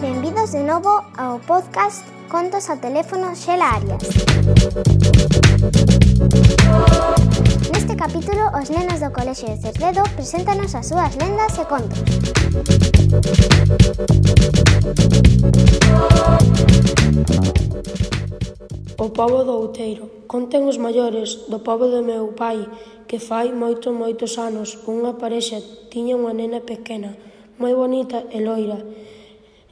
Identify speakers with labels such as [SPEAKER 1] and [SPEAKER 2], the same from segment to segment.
[SPEAKER 1] Benvidos de novo ao podcast Contos a teléfono Xela Arias. Neste capítulo, os nenos do Colexio de Cerdedo preséntanos as súas lendas e contos.
[SPEAKER 2] O povo do Outeiro. Conten os maiores do povo do meu pai que fai moitos, moitos anos unha parexa tiña unha nena pequena, moi bonita e loira,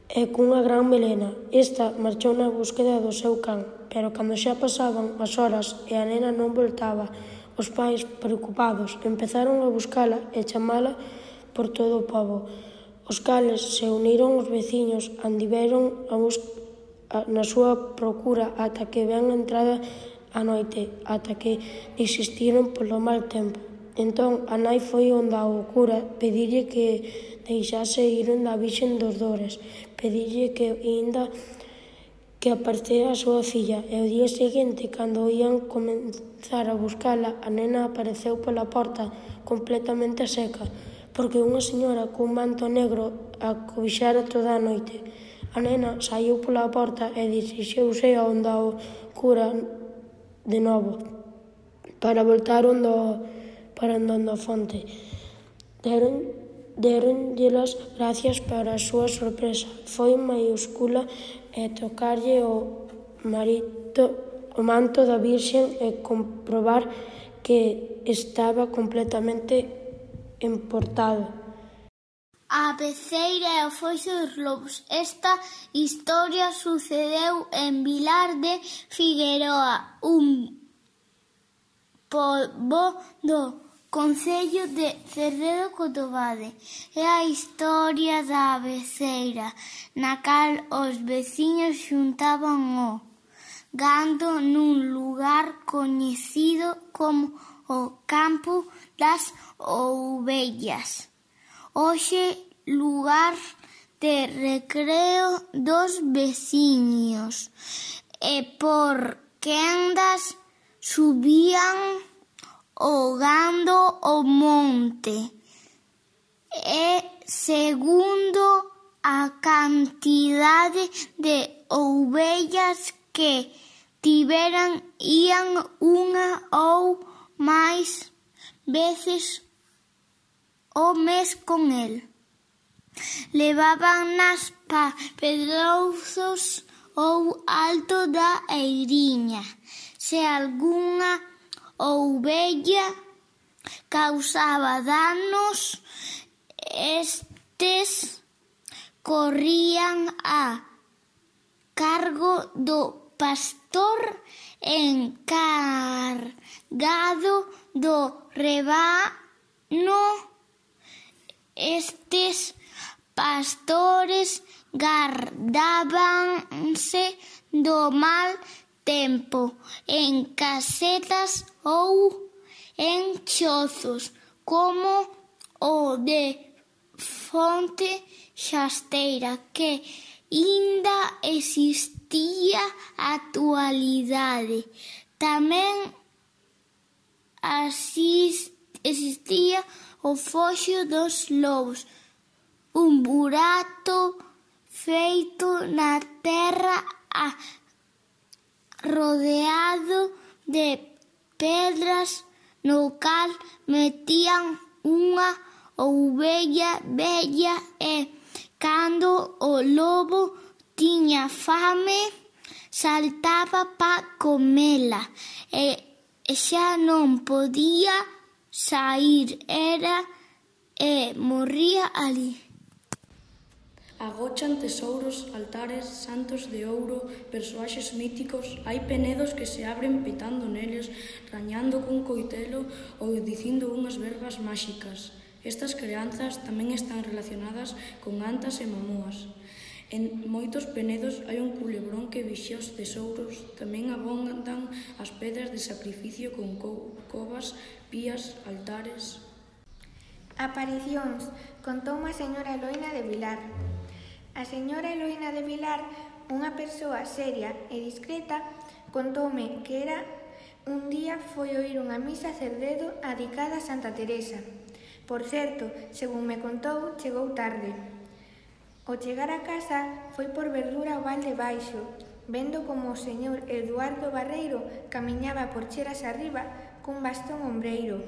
[SPEAKER 2] e cunha gran melena. Esta marchou na búsqueda do seu can, pero cando xa pasaban as horas e a nena non voltaba, os pais, preocupados, empezaron a buscala e chamala por todo o povo, os cales se uniron os veciños, andiveron a buscar na súa procura ata que ven a entrada a noite ata que desistiron polo mal tempo. Entón a nai foi onda ao cura pedirlle que deixase ir onda a Vixen dos Dores, pedirlle que ainda que aparecera a súa filla e o día seguinte, cando ían comenzar a buscala, a nena apareceu pola porta completamente seca, porque unha señora cun manto negro a cobixara toda a noite. A nena saiu pola porta e dirixiuse a onda o cura de novo para voltar ondo, para onde a fonte. Deron, deronlle las gracias para a súa sorpresa. Foi maiúscula e tocarlle o marito o manto da Virxen e comprobar que estaba completamente emportado.
[SPEAKER 3] A Peceira e o foxo dos lobos. Esta historia sucedeu en Vilar de Figueroa, un pobo do Concello de Cerredo Cotobade. É a historia da Beceira, na cal os veciños xuntaban o gando nun lugar coñecido como o Campo das Ovellas hoxe lugar de recreo dos veciños. E por quendas subían o gando o monte? E segundo a cantidade de ovellas que tiveran ían unha ou máis veces o mes con el. Levaban nas pa pedrouzos ou alto da eiriña. Se algunha ouvella causaba danos, estes corrían a cargo do pastor encargado do rebano Estes pastores gardábanse do mal tempo en casetas ou en chozos, como o de Fonte Xasteira, que inda existía actualidade. Tamén asist, existía o foxo dos lobos, un burato feito na terra a, rodeado de pedras no cal metían unha ovella bella e cando o lobo tiña fame saltaba pa comela e xa non podía saír era e morría alí.
[SPEAKER 4] Agochan tesouros, altares, santos de ouro, persoaxes míticos, hai penedos que se abren petando neles, rañando cun coitelo ou dicindo unhas verbas máxicas. Estas creanzas tamén están relacionadas con antas e mamoas. En moitos penedos hai un culebrón que vixe os tesouros, tamén abondan as pedras de sacrificio con co covas pías, altares...
[SPEAKER 5] Aparicións, contou a señora Eloína de Vilar. A señora Eloína de Vilar, unha persoa seria e discreta, contoume que era un día foi oír unha misa cerdedo adicada a Santa Teresa. Por certo, según me contou, chegou tarde. Ao chegar a casa, foi por verdura ao balde baixo, vendo como o señor Eduardo Barreiro camiñaba por cheras arriba cun bastón ombreiro.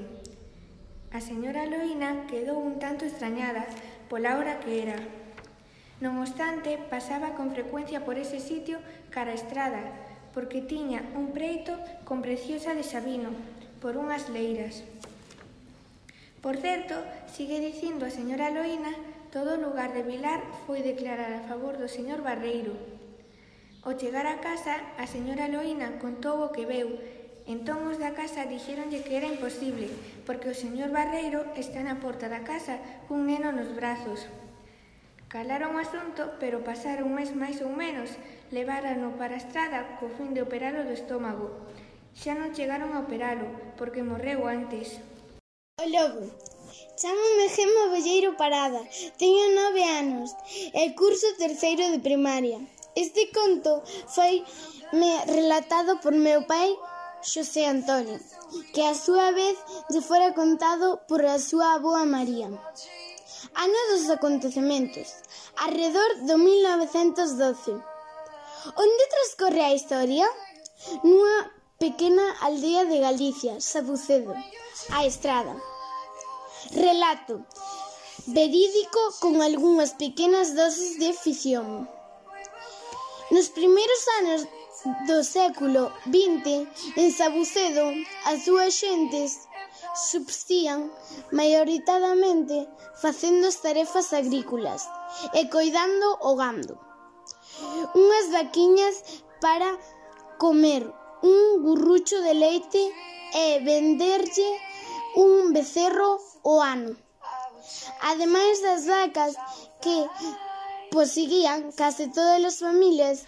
[SPEAKER 5] A señora Loína quedou un tanto extrañada pola hora que era. Non obstante, pasaba con frecuencia por ese sitio cara a estrada, porque tiña un preito con preciosa de Sabino, por unhas leiras. Por certo, sigue dicindo a señora Loína, todo o lugar de Vilar foi declarar a favor do señor Barreiro. Ao chegar a casa, a señora Loína contou o que veu Entón os da casa dixeronlle que era imposible, porque o señor Barreiro está na porta da casa cun neno nos brazos. Calaron o asunto, pero pasaron un mes máis ou menos, levárano para a estrada co fin de operalo do estómago. Xa non chegaron a operalo, porque morreu antes.
[SPEAKER 6] O lobo, Chámame Gemma Bolleiro Parada, teño nove anos e curso terceiro de primaria. Este conto foi me relatado por meu pai Xosé Antonio, que a súa vez lle fora contado por a súa aboa María. Ano dos acontecementos, arredor do 1912. Onde transcorre a historia? Nunha pequena aldea de Galicia, Sabucedo, a Estrada. Relato verídico con algunhas pequenas doses de ficción. Nos primeiros anos do século XX en Sabucedo as súas xentes subsían maioritadamente facendo as tarefas agrícolas e coidando o gando. Unhas vaquiñas para comer un gurrucho de leite e venderlle un becerro o ano. Ademais das vacas que poseguían case todas as familias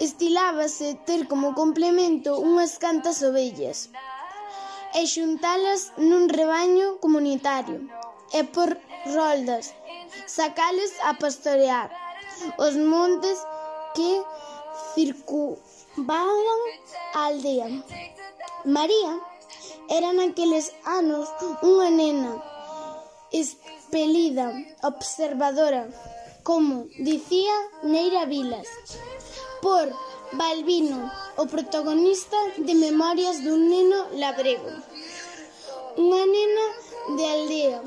[SPEAKER 6] Estilábase ter como complemento unhas cantas ovellas e xuntalas nun rebaño comunitario e por roldas sacales a pastorear os montes que circunvadan a aldea. María era naqueles anos unha nena espelida, observadora, como dicía Neira Vilas por Balbino, o protagonista de Memorias dun neno labrego. Unha nena de aldea,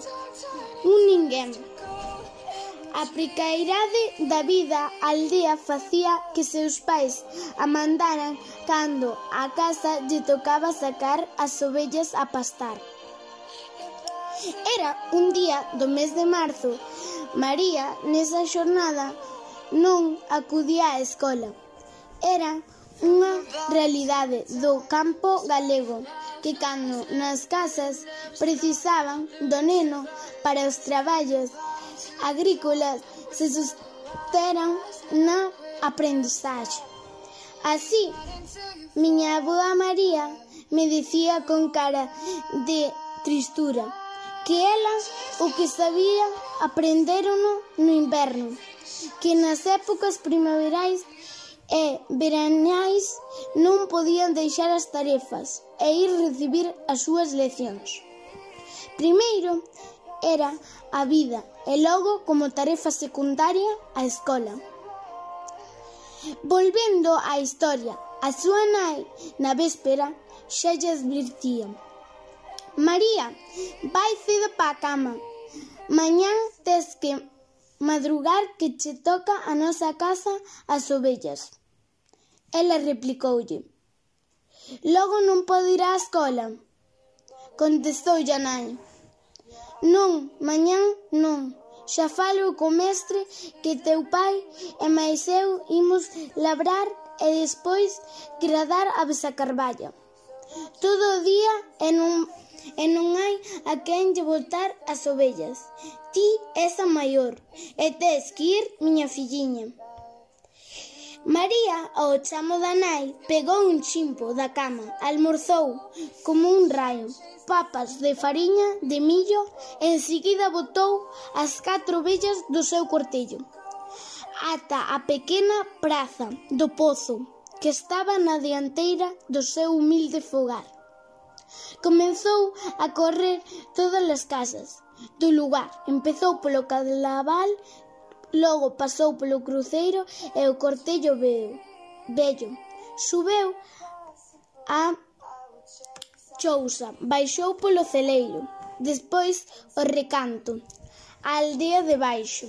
[SPEAKER 6] un ninguén. A precairade da vida aldea facía que seus pais a mandaran cando a casa lle tocaba sacar as ovellas a pastar. Era un día do mes de marzo. María, nesa xornada, non acudía á escola eran unha realidade do campo galego que cando nas casas precisaban do neno para os traballos agrícolas se susteran na aprendizaxe. Así, miña aboa María me dicía con cara de tristura que ela o que sabía aprenderono no inverno, que nas épocas primaverais e veraneais non podían deixar as tarefas e ir recibir as súas leccións. Primeiro era a vida e logo como tarefa secundaria a escola. Volvendo á historia, a súa nai na véspera xa lle advirtía. María, vai cedo pa a cama. Mañá tes que madrugar que che toca a nosa casa as ovellas. Ela replicoulle: Logo non podo ir á escola. Contestou a nai: Non, mañán non. Xa falo co mestre que teu pai e máis eu imos labrar e despois gradar a besacarballa. Todo o día e non, e non hai a quen lle botar as ovellas. Ti és a maior e tes que ir, miña filliña. María, ao chamo da nai, pegou un chimpo da cama, almorzou como un raio, papas de fariña de millo, e enseguida botou as catro vellas do seu cortello, ata a pequena praza do pozo, que estaba na dianteira do seu humilde fogar. Comenzou a correr todas as casas do lugar. Empezou polo calaval Logo pasou polo cruceiro e o cortello veo, vello. Subeu a chousa, baixou polo celeiro, despois o recanto, a aldea de baixo.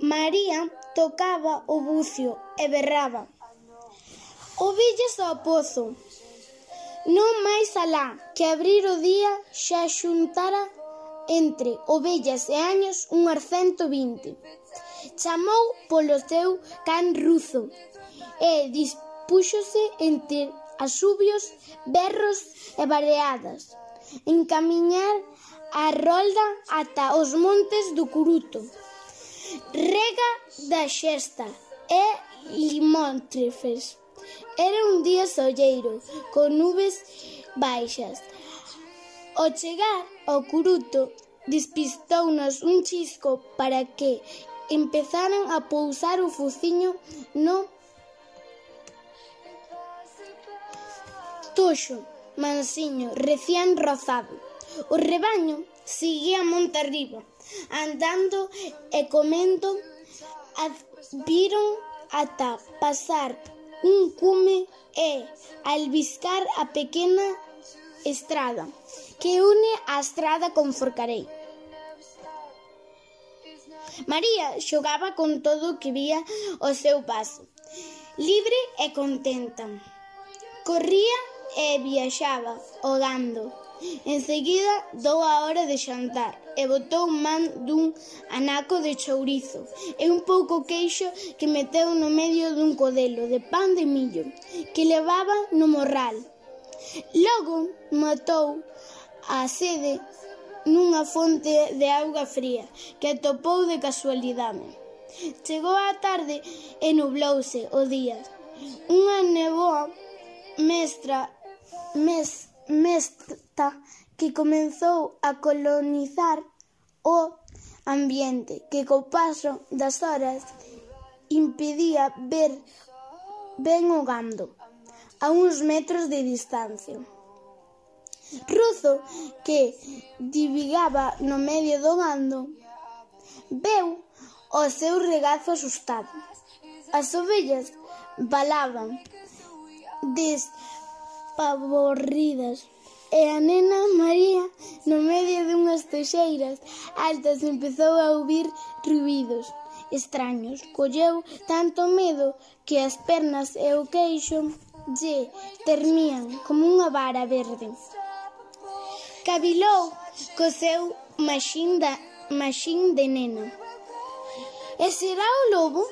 [SPEAKER 6] María tocaba o bucio e berraba. O villas ao pozo, non máis alá, que abrir o día xa xuntara entre ovellas e años unhas 120. Chamou polo seu can ruzo e dispúxose entre asubios, berros e bareadas, encamiñar a rolda ata os montes do Curuto, rega da xesta e limóntrefes. Era un día solleiro, con nubes baixas, Ao chegar ao curuto, despistounos un chisco para que empezaran a pousar o fuciño no toxo mansiño recién rozado. O rebaño seguía monte arriba, andando e comendo, viron ata pasar un cume e albiscar a pequena estrada que une a estrada con Forcarei. María xogaba con todo o que vía o seu paso, libre e contenta. Corría e viaxaba, ogando. Enseguida dou a hora de xantar e botou man dun anaco de chourizo e un pouco queixo que meteu no medio dun codelo de pan de millo que levaba no morral Logo matou a sede nunha fonte de auga fría que atopou de casualidade. Chegou a tarde e nublouse o día. Unha neboa mestra mes, mesta que comenzou a colonizar o ambiente que co paso das horas impedía ver ben o gando a uns metros de distancia. Ruzo, que divigaba no medio do bando, veu o seu regazo asustado. As ovellas balaban despavorridas e a nena María no medio dunhas teixeiras altas empezou a ouvir ruidos extraños. Colleu tanto medo que as pernas e o queixo lle termían como unha vara verde. Cabilou co seu maxín, da, maxín de nena. E será o lobo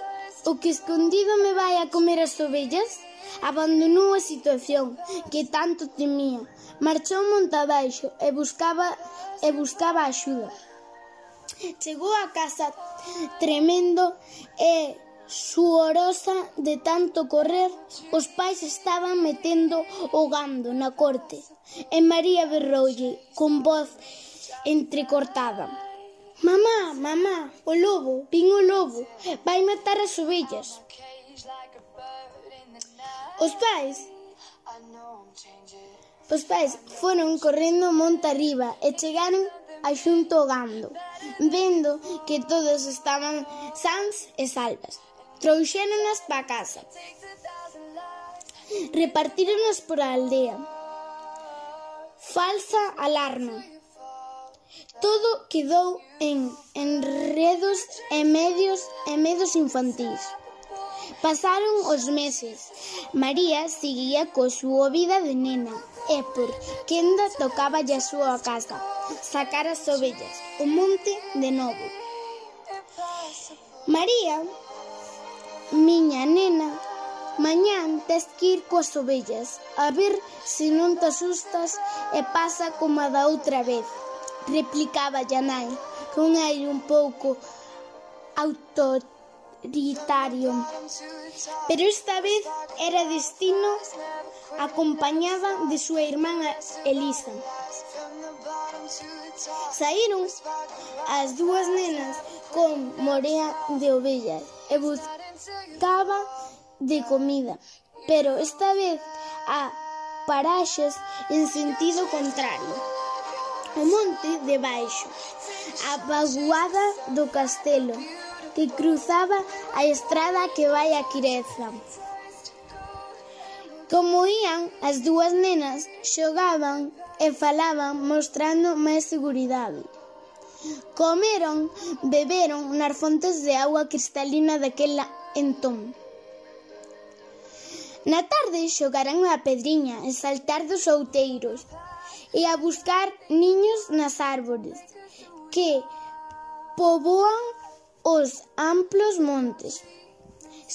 [SPEAKER 6] o que escondido me vai a comer as ovellas? Abandonou a situación que tanto temía. Marchou montabaixo e buscaba, e buscaba axuda. Chegou a casa tremendo e suorosa de tanto correr, os pais estaban metendo o gando na corte e María berroulle con voz entrecortada. Mamá, mamá, o lobo, vin o lobo, vai matar as ovellas. Os pais Os pais foron correndo monte arriba e chegaron a xunto ao gando, vendo que todos estaban sans e salvas trouxéronos pa casa. Repartíronos por a aldea. Falsa alarma. Todo quedou en enredos e medios e medos infantís. Pasaron os meses. María seguía co súa vida de nena e por quenda tocaba a súa casa, sacar as ovellas, o monte de novo. María Miña nena, mañán tes que ir coas ovellas a ver se non te asustas e pasa como a da outra vez. Replicaba Yanai, con aire un pouco autoritario. Pero esta vez era destino acompañada de súa irmán Elisa. Saíron as dúas nenas con morea de ovellas e buscaron estaban de comida, pero esta vez a paraxes en sentido contrario. O monte de baixo, a vaguada do castelo, que cruzaba a estrada que vai a Quireza. Como ían, as dúas nenas xogaban e falaban mostrando máis seguridade. Comeron, beberon nas fontes de agua cristalina daquela entón. Na tarde xogaran a pedriña e saltar dos outeiros e a buscar niños nas árbores que poboan os amplos montes.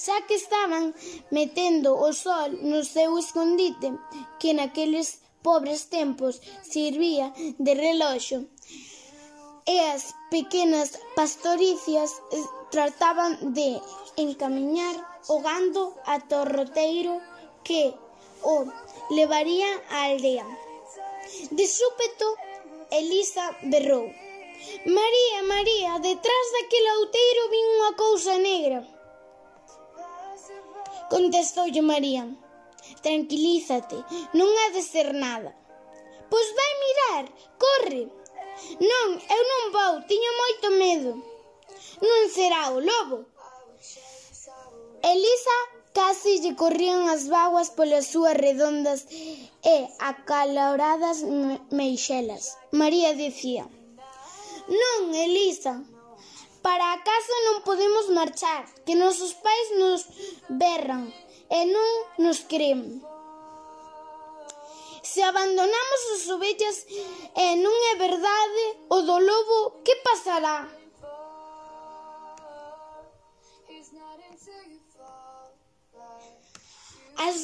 [SPEAKER 6] Xa que estaban metendo o sol no seu escondite, que naqueles pobres tempos servía de reloxo e as pequenas pastoricias eh, trataban de encamiñar o gando ata o roteiro que o levaría á aldea. De súpeto, Elisa berrou. María, María, detrás daquele outeiro vin unha cousa negra. Contestoulle María. Tranquilízate, non ha de ser nada. Pois vai mirar, corre. Non, eu non vou, tiño moito medo. Non será o lobo. Elisa casi lle corrían as vaguas polas súas redondas e acaloradas meixelas. María dicía, Non, Elisa, para a casa non podemos marchar, que nosos pais nos berran e non nos creen. Se abandonamos as ovellas e non é verdade o do lobo, que pasará? As,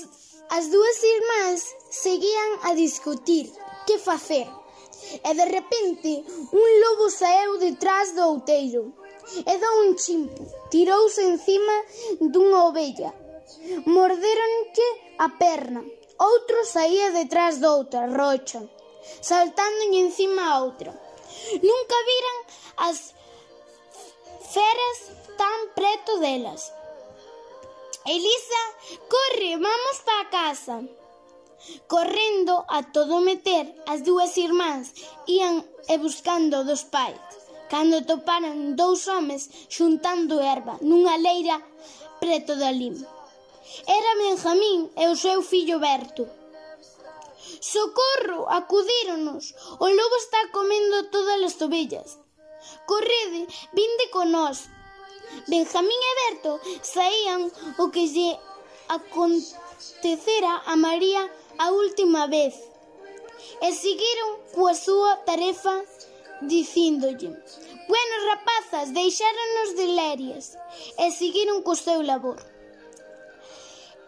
[SPEAKER 6] as dúas irmás seguían a discutir que facer. E de repente un lobo saeu detrás do outeiro e dou un chimpo. Tirouse encima dunha ovella. Mordéronlle a perna Outro saía detrás doutra rocha, saltándolle encima a outra. Nunca viran as feras tan preto delas. Elisa, corre, vamos para casa. Correndo a todo meter, as dúas irmáns ían e buscando dos pais. Cando toparan dous homes xuntando erva nunha leira preto da lima. Era Benjamín e o seu fillo Berto. Socorro, acudíronos. O lobo está comendo todas as ovellas. Correde, vinde con nós. Benjamín e Berto saían o que lle acontecera a María a última vez e seguiron coa súa tarefa dicíndolle Bueno, rapazas, deixáronos de lerias e seguiron co seu labor.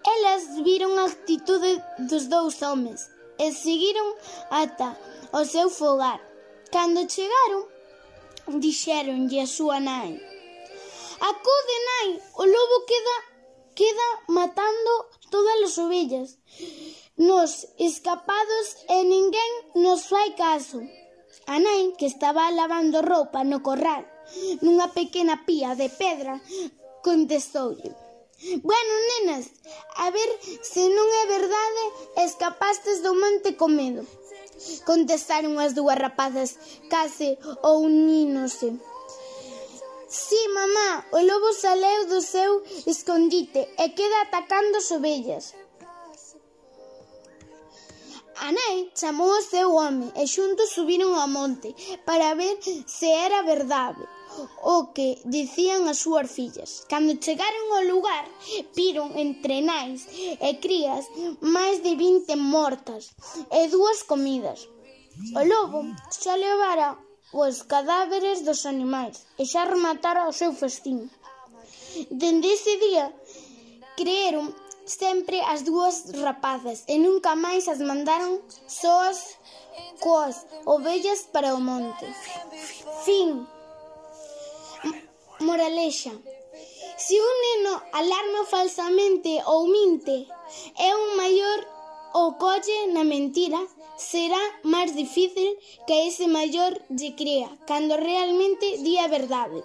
[SPEAKER 6] Elas viron a actitude dos dous homes e seguiron ata o seu fogar. Cando chegaron, dixeronlle a súa nai. Acude, nai, o lobo queda queda matando todas as ovellas. Nos escapados e ninguén nos fai caso. A nai, que estaba lavando roupa no corral, nunha pequena pía de pedra, contestoulle. Bueno, nenas, a ver se non é verdade escapastes do monte con medo. Contestaron as dúas rapazas, case ou nínose. Sí, mamá, o lobo saleu do seu escondite e queda atacando as ovellas. A nai chamou o seu home e xuntos subiron ao monte para ver se era verdade o que dicían as súas fillas. Cando chegaron ao lugar, viron entre nais e crías máis de 20 mortas e dúas comidas. O lobo xa levara os cadáveres dos animais e xa rematara o seu festín. Dende ese día, creeron sempre as dúas rapazas e nunca máis as mandaron soas coas ovellas para o monte. Fin. Moralexa. Se un neno alarma falsamente ou minte e un maior o colle na mentira, será máis difícil que ese maior lle crea cando realmente di a verdade.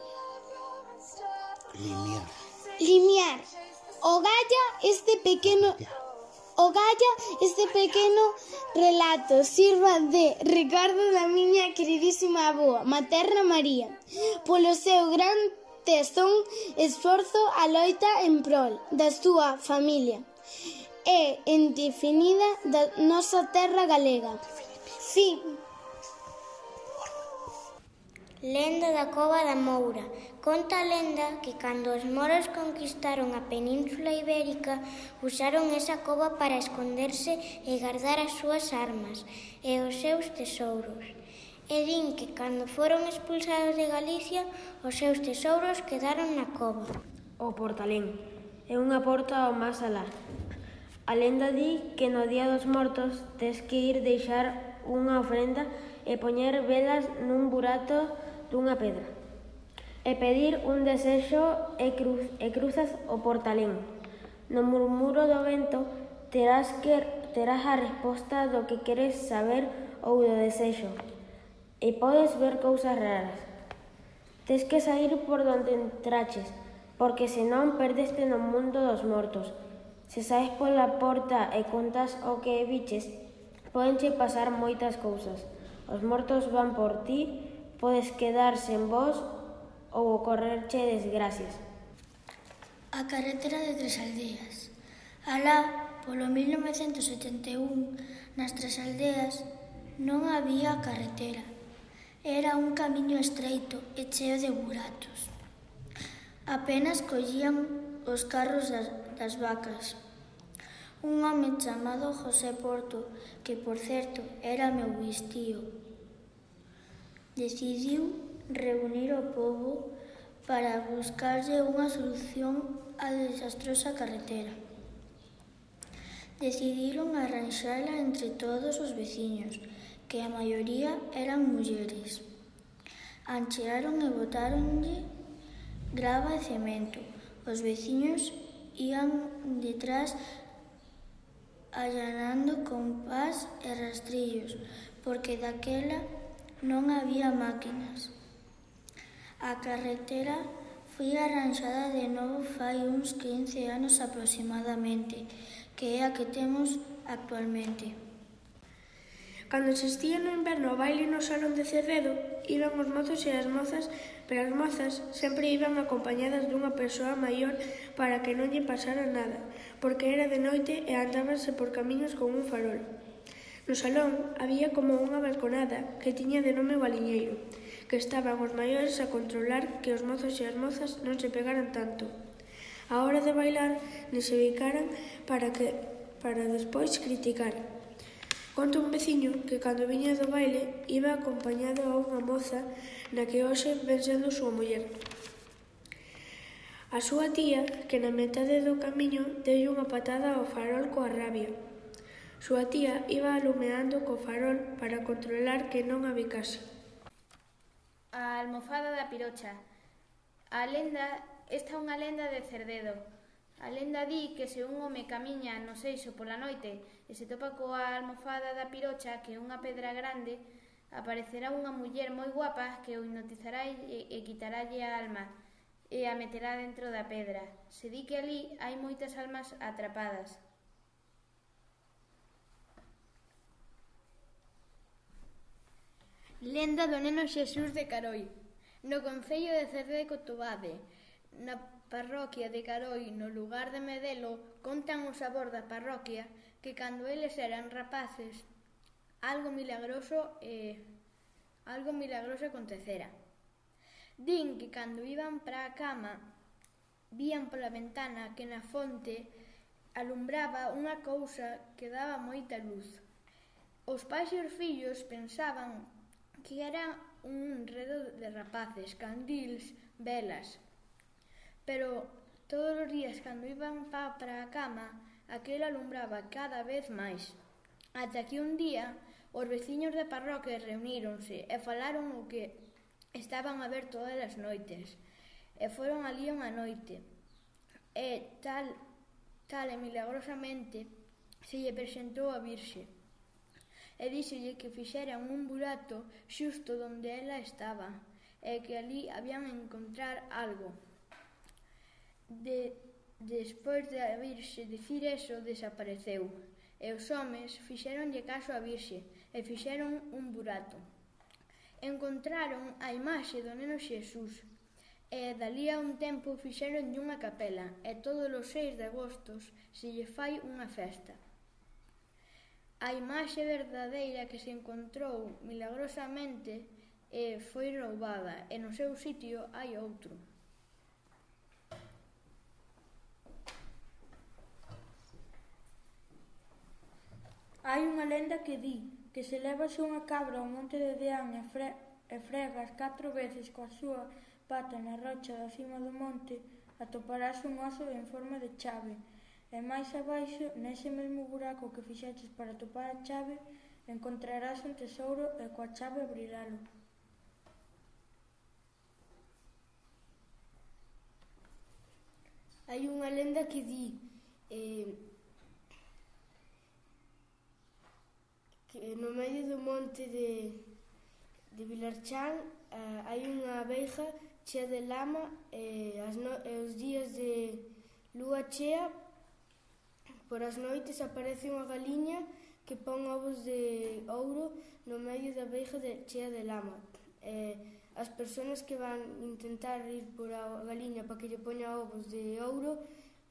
[SPEAKER 7] Limiar.
[SPEAKER 6] Limiar. O galla este pequeno... O galla este pequeno relato sirva de recordo da miña queridísima avoa, materna María, polo seu gran tes un esforzo a loita en prol da súa familia e en definida da nosa terra galega. Sí.
[SPEAKER 8] Lenda da Cova da Moura. Conta a lenda que cando os moros conquistaron a península ibérica usaron esa cova para esconderse e guardar as súas armas e os seus tesouros e din que cando foron expulsados de Galicia os seus tesouros quedaron na cova.
[SPEAKER 9] O Portalén é unha porta ao máis alá. A lenda di que no Día dos Mortos tes que ir deixar unha ofrenda e poñer velas nun burato dunha pedra e pedir un desexo e, cruz, e cruzas o portalén. No murmuro do vento terás, que, terás a resposta do que queres saber ou do desexo e podes ver cousas raras. Tes que sair por donde entraches, porque senón perdeste no mundo dos mortos. Se saes pola porta e contas o que viches, podenche pasar moitas cousas. Os mortos van por ti, podes quedar sen vos ou ocorrerche desgracias.
[SPEAKER 3] A carretera de Tres Aldeas. Alá, polo 1971, nas Tres Aldeas non había carretera. Era un camiño estreito e cheo de buratos. Apenas collían os carros das, das vacas. Un home chamado José Porto, que por certo era meu bistío, decidiu reunir o povo para buscarlle unha solución á desastrosa carretera. Decidiron arranxala entre todos os veciños, que a maioría eran mulleres. Anchearon e botáronlle grava e cemento. Os veciños ían detrás allanando compás e rastrillos, porque daquela non había máquinas. A carretera foi arranxada de novo fai uns 15 anos aproximadamente, que é a que temos actualmente.
[SPEAKER 9] Cando existía no inverno o baile no salón de Cerredo, iban os mozos e as mozas, pero as mozas sempre iban acompañadas dunha persoa maior para que non lle pasara nada, porque era de noite e andábanse por camiños con un farol. No salón había como unha balconada que tiña de nome Baliñeiro, que estaban os maiores a controlar que os mozos e as mozas non se pegaran tanto. A hora de bailar, nese se bicaran para que para despois criticar. Conta un veciño que cando viña do baile iba acompañado a unha moza na que hoxe ven sendo súa muller. A súa tía, que na metade do camiño deu unha patada ao farol coa rabia. Súa tía iba alumeando co farol para controlar que non a bicase.
[SPEAKER 10] A almofada da pirocha. A lenda, esta é unha lenda de Cerdedo, A lenda di que se un home camiña no seixo pola noite e se topa coa almofada da pirocha que é unha pedra grande, aparecerá unha muller moi guapa que o hipnotizará e, e quitaralle a alma e a meterá dentro da pedra. Se di que ali hai moitas almas atrapadas.
[SPEAKER 11] Lenda do neno Xesús de Caroi, no Concello de Cerde de Cotobade, na parroquia de Caroi no lugar de Medelo contan o sabor da parroquia que cando eles eran rapaces algo milagroso eh, algo milagroso acontecera. Din que cando iban para a cama vían pola ventana que na fonte alumbraba unha cousa que daba moita luz. Os pais e os fillos pensaban que era un enredo de rapaces, candils, velas, Pero todos os días cando iban pa para a cama, aquel alumbraba cada vez máis. Ata que un día os veciños da parroquia reuníronse e falaron o que estaban a ver todas as noites. E foron ali unha noite. E tal, tal e milagrosamente se lle presentou a Virxe. E díxolle que fixeran un burato xusto onde ela estaba e que ali habían encontrar algo. De,
[SPEAKER 12] despois de a virxe dicir eso, desapareceu e os homes fixeronlle caso a virxe e fixeron un burato. Encontraron a imaxe do neno Xesús e dali a un tempo fixeron unha capela e todos os 6 de agostos se lle fai unha festa. A imaxe verdadeira que se encontrou milagrosamente e foi roubada e no seu sitio hai outro.
[SPEAKER 13] Hai unha lenda que di que se levas unha cabra ao monte de Deán e, fre e fregas catro veces coa súa pata na rocha da cima do monte, atoparás un oso en forma de chave. E máis abaixo, nese mesmo buraco que fixaches para atopar a chave, encontrarás un tesouro e coa chave abriralo.
[SPEAKER 9] Hai unha lenda que di eh, que no medio do monte de, de Vilarchán eh, hai unha abeja chea de lama e, as no, e os días de lúa chea por as noites aparece unha galiña que pon ovos de ouro no medio da abeja de, chea de lama. E, as persoas que van intentar ir por a galiña para que lle poña ovos de ouro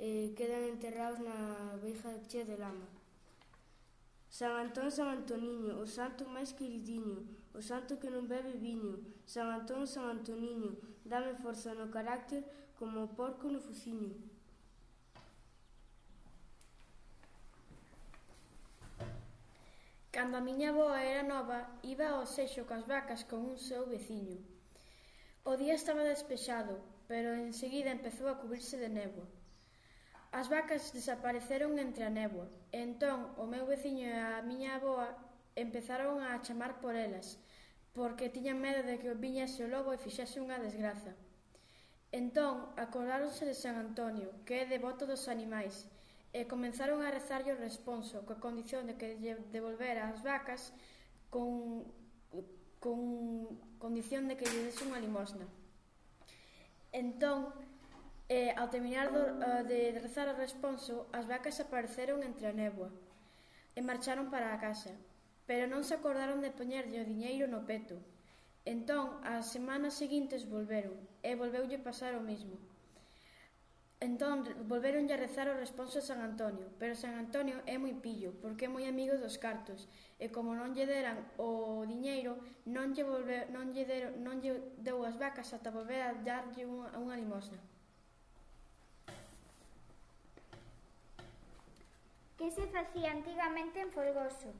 [SPEAKER 9] eh, quedan enterrados na abeja chea de lama. San Antón, San Antoniño, o santo máis queridiño, o santo que non bebe viño. San Antón, San Antoniño, dame forza no carácter como o porco no fuciño.
[SPEAKER 11] Cando a miña boa era nova, iba ao sexo coas vacas con un seu veciño. O día estaba despexado, pero enseguida empezou a cubrirse de néboa. As vacas desapareceron entre a néboa, e entón o meu veciño e a miña avoa empezaron a chamar por elas, porque tiñan medo de que viñase o lobo e fixese unha desgraza. Entón acordáronse de San Antonio, que é devoto dos animais, e comenzaron a rezarlle o responso, coa condición de que lle devolvera as vacas con, con condición de que lle dese unha limosna. Entón, E, ao terminar do, eh, de rezar o responso, as vacas apareceron entre a néboa e marcharon para a casa, pero non se acordaron de poñerlle o diñeiro no peto. Entón, as semanas seguintes volveron, e volveulle pasar o mismo. Entón, volveronlle a rezar o responso a San Antonio, pero San Antonio é moi pillo, porque é moi amigo dos cartos, e como non lle deran o diñeiro, non lle, volve, non lle, deron, non lle deu as vacas ata volver a darlle unha, unha limosna.
[SPEAKER 14] que se facía antigamente en Folgoso.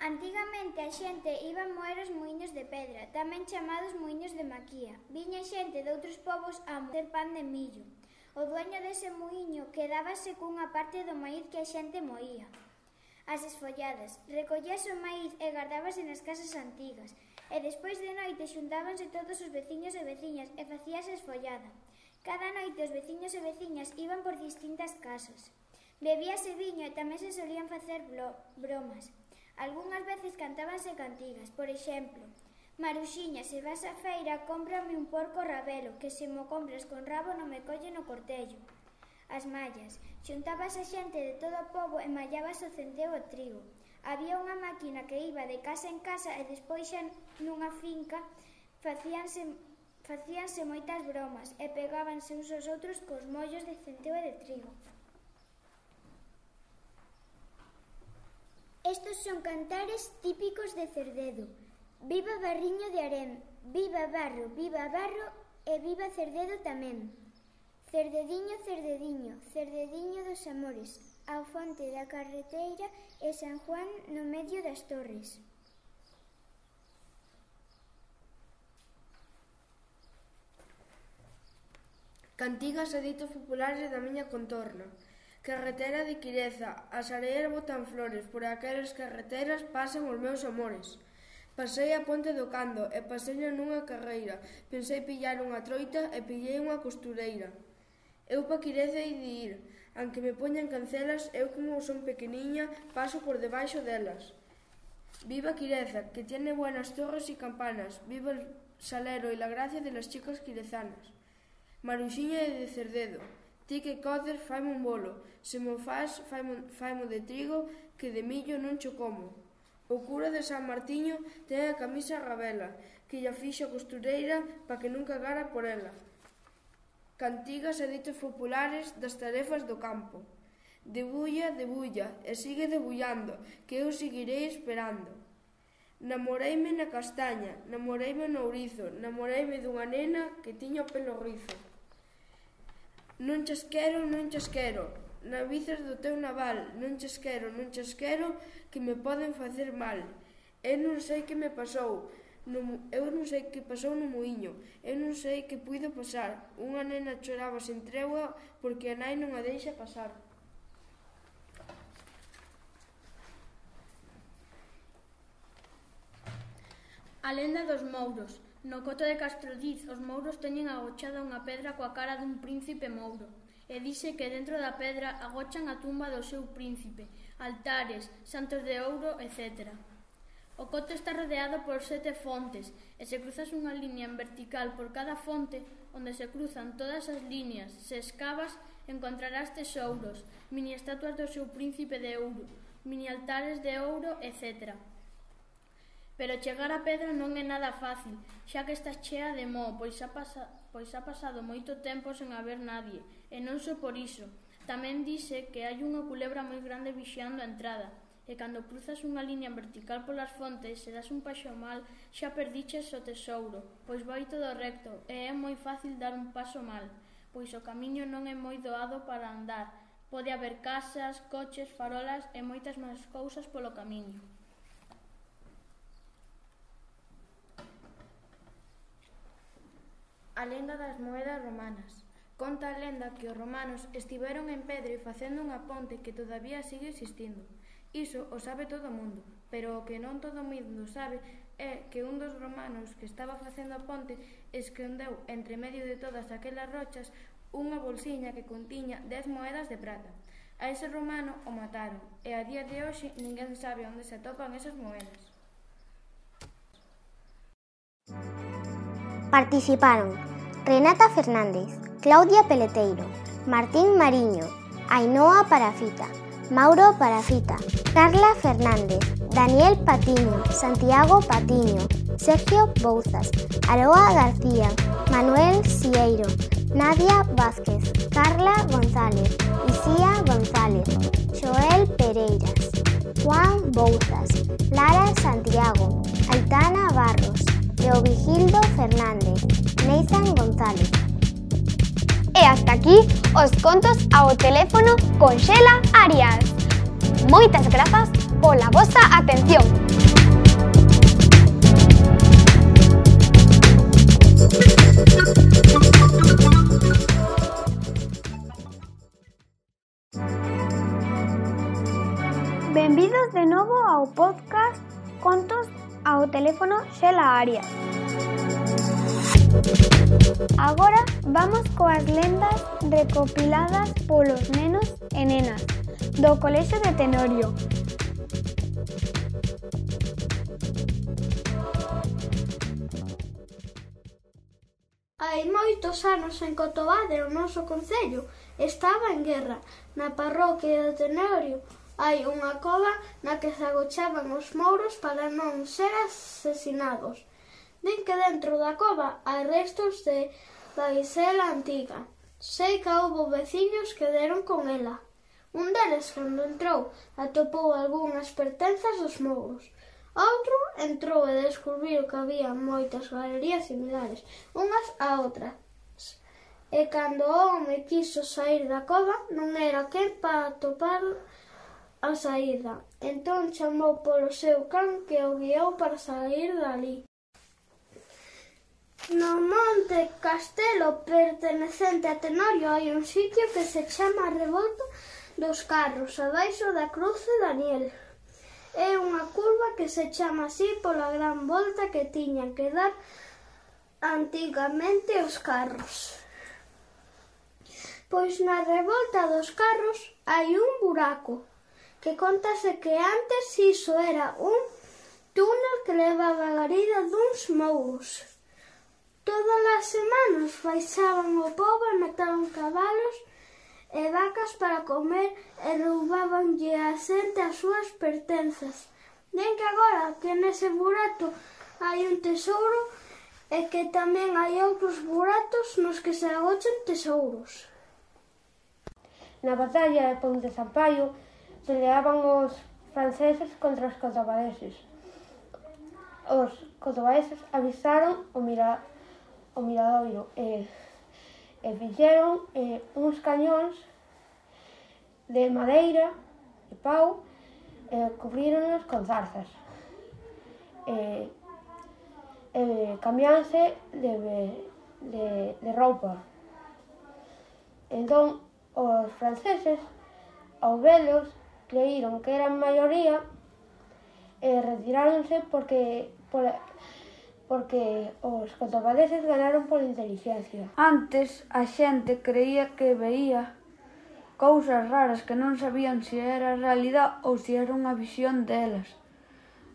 [SPEAKER 14] Antigamente a xente iba moer os muiños de pedra, tamén chamados muiños de maquía. Viña xente de outros povos a moer pan de millo. O dueño dese muiño quedábase cunha parte do maíz que a xente moía. As esfolladas, recollías o maíz e gardábase nas casas antigas, e despois de noite xuntábanse todos os veciños e veciñas e facíase esfollada. Cada noite os veciños e veciñas iban por distintas casas. Bebíase viño e tamén se solían facer bromas. Algúnas veces cantábanse cantigas, por exemplo, Maruxiña, se vas á feira, cómprame un porco rabelo, que se mo compras con rabo non me colle no cortello. As mallas, xuntabas a xente de todo o pobo e mallabas o centeo o trigo. Había unha máquina que iba de casa en casa e despois xa nunha finca facíanse facíanse moitas bromas e pegábanse uns aos outros cos mollos de centeo e de trigo. Estos son cantares típicos de Cerdedo. Viva Barriño de Arem, viva Barro, viva Barro e viva Cerdedo tamén. Cerdediño, Cerdediño, Cerdediño dos amores, ao fonte da carreteira e San Juan no medio das torres.
[SPEAKER 9] Cantigas e ditos populares da miña contorna. Carretera de Quireza, as areas botan flores, por aquelas carreteras pasan os meus amores. Pasei a ponte do Cando e pasei nunha carreira. Pensei pillar unha troita e pillei unha costureira. Eu pa Quireza e de ir, aunque me poñan cancelas, eu como son pequeniña, paso por debaixo delas. Viva Quireza, que tiene buenas torres y campanas. Viva el salero y la gracia de las chicas quirezanas. Maruxiña de Cerdedo. Ti que coces, faime un bolo. Se mo faz, faimo, faimo de trigo, que de millo non cho como. O cura de San Martiño ten a camisa rabela, que lla fixo a costureira pa que nunca gara por ela. Cantigas e ditos populares das tarefas do campo. Debulla, debulla, e sigue debullando, que eu seguirei esperando. Namoreime na castaña, namoreime no ourizo, namoreime dunha nena que tiña o pelo rizo. Non chas quero, non chas quero, navizas do teu naval, non chas quero, non chas quero, que me poden facer mal. Eu non sei que me pasou, no, eu non sei que pasou no muiño, eu non sei que puido pasar. Unha nena choraba sen tregua porque a nai non a deixa pasar.
[SPEAKER 11] A lenda dos mouros. No coto de Castrodiz, os mouros teñen agochada unha pedra coa cara dun príncipe mouro e dice que dentro da pedra agochan a tumba do seu príncipe, altares, santos de ouro, etc. O coto está rodeado por sete fontes e se cruzas unha línea en vertical por cada fonte onde se cruzan todas as líneas, se escavas encontrarás tesouros, mini estatuas do seu príncipe de ouro, mini altares de ouro, etcétera. Pero chegar a Pedro non é nada fácil, xa que está chea de mo, pois ha, pasa, pois ha pasado moito tempo sen haber nadie, e non só por iso. Tamén dice que hai unha culebra moi grande vixiando a entrada, e cando cruzas unha liña vertical polas fontes se das un paso mal xa perdiches o tesouro, pois vai todo recto e é moi fácil dar un paso mal, pois o camiño non é moi doado para andar, pode haber casas, coches, farolas e moitas máis cousas polo camiño.
[SPEAKER 15] A lenda das moedas romanas. Conta a lenda que os romanos estiveron en Pedre facendo unha ponte que todavía sigue existindo. Iso o sabe todo o mundo, pero o que non todo o mundo sabe é que un dos romanos que estaba facendo a ponte escondeu entre medio de todas aquelas rochas unha bolsiña que contiña dez moedas de prata. A ese romano o mataron e a día de hoxe ninguén sabe onde se atopan esas moedas.
[SPEAKER 1] Participaron Renata Fernández, Claudia Peleteiro, Martín Mariño, Ainhoa Parafita, Mauro Parafita, Carla Fernández, Daniel Patiño, Santiago Patiño, Sergio Bouzas, Aroa García, Manuel Sieiro, Nadia Vázquez, Carla González, Isía González, Joel Pereiras, Juan Bouzas, Lara Santiago, Aitana Barros, Leovigildo Fernández, Nathan González.
[SPEAKER 16] E hasta aquí os contos ao teléfono con Xela Arias. Moitas grazas pola vosa atención. Benvidos de novo ao podcast Contos teléfono Xela Arias. Agora vamos coas lendas recopiladas polos nenos e nenas do Colexo de Tenorio,
[SPEAKER 7] Hai moitos anos en Cotobade, o noso concello, estaba en guerra. Na parroquia de Tenorio hai unha cova na que se agochaban os mouros para non ser asesinados. Din que dentro da cova hai restos de baisela antiga. Sei que houve veciños que deron con ela. Un deles, cando entrou, atopou algunhas pertenzas dos mouros. Outro entrou e descubriu que había moitas galerías similares, unhas a outras. E cando o home quiso sair da cova, non era quen para topar a saída. Entón chamou polo seu can que o guiou para sair dali. No Monte Castelo, pertenecente a Tenorio, hai un sitio que se chama Revolta dos Carros, abaixo da Cruz de Daniel. É unha curva que se chama así pola gran volta que tiñan que dar antigamente os carros. Pois na revolta dos carros hai un buraco que contase que antes iso era un túnel que levaba a garida duns mouros. Todas as semanas faixaban o povo e mataban cabalos
[SPEAKER 6] e vacas para comer e roubabanlle a xente as súas pertenzas. Den que agora que nese burato hai un tesouro e que tamén hai outros buratos nos que se agochan tesouros.
[SPEAKER 17] Na batalla de Ponte Zampaio peleaban os franceses contra os cotobadeses. Os cotobadeses avisaron o, mira, o miradoiro e, e fixeron e, uns cañóns de madeira e pau e cubríronos con zarzas. E, e cambianse de, de, de roupa. Entón, os franceses, ao velos, creíron que eran maioría e eh, retiráronse porque por, porque os cotopadeses ganaron por inteligencia.
[SPEAKER 18] Antes a xente creía que veía cousas raras que non sabían se si era realidade ou se si era unha visión delas.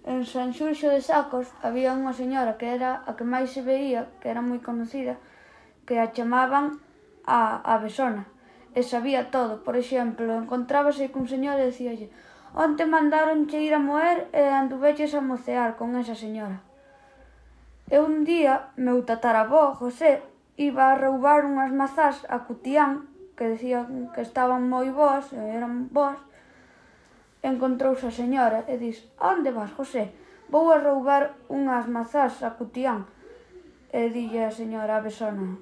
[SPEAKER 18] En San Xurxo de Sacos había unha señora que era a que máis se veía, que era moi conocida, que a chamaban a, a Besona e sabía todo. Por exemplo, encontrábase cun señor e dicíalle «Onte mandaronche ir a moer e anduveches a mocear con esa señora». E un día, meu tatarabó, José, iba a roubar unhas mazás a Cutián, que decían que estaban moi boas, e eran boas, encontrouse a señora e dis «Onde vas, José? Vou a roubar unhas mazás a Cutián». E dille a señora a besona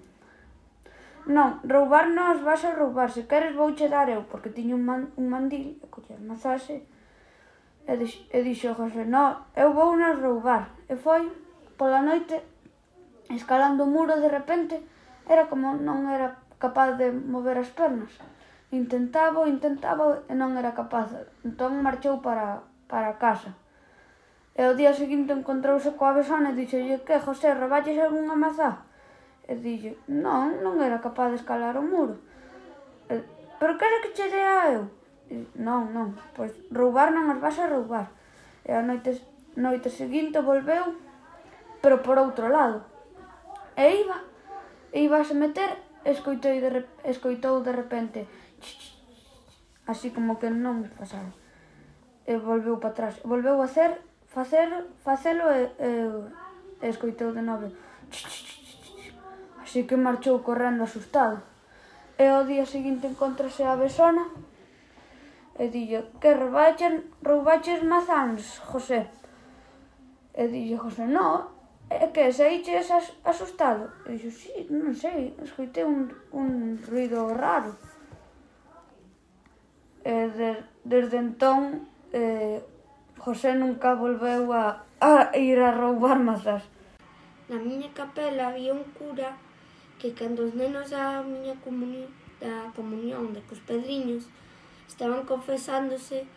[SPEAKER 18] Non, roubar nos vas a roubar. Se queres vouche dar eu, porque tiño un, man, un mandil, e coller mazase, e, dix, e dixo José, non, eu vou nos roubar. E foi pola noite, escalando o muro de repente, era como non era capaz de mover as pernas. Intentaba, intentaba e non era capaz. Entón marchou para, para casa. E o día seguinte encontrouse coa besona e dixolle que, José, roballes algunha mazá? E dille, non, non era capaz de escalar o muro. E, pero que era que che dea eu? E, non, non, pois roubar non as vas a roubar. E a noite, noite seguinte volveu, pero por outro lado. E iba, e iba a se meter, escoitou de, escoitou de repente, así como que non pasaba. E volveu para atrás, volveu a hacer, facer, facelo e, e, e escoitou de novo. Ch, ch, ch, así que marchou correndo asustado. E ao día seguinte encontrase a besona e dillo que roubaches, roubaches mazáns, José. E dillo José, no, é que saíches asustado. E dixo, sí, non sei, escoitei un, un ruido raro. E de, desde entón, eh, José nunca volveu a, a ir a roubar mazás.
[SPEAKER 19] Na miña capela había un cura que cando os nenos da miña comuni da comunión de cos pedriños estaban confesándose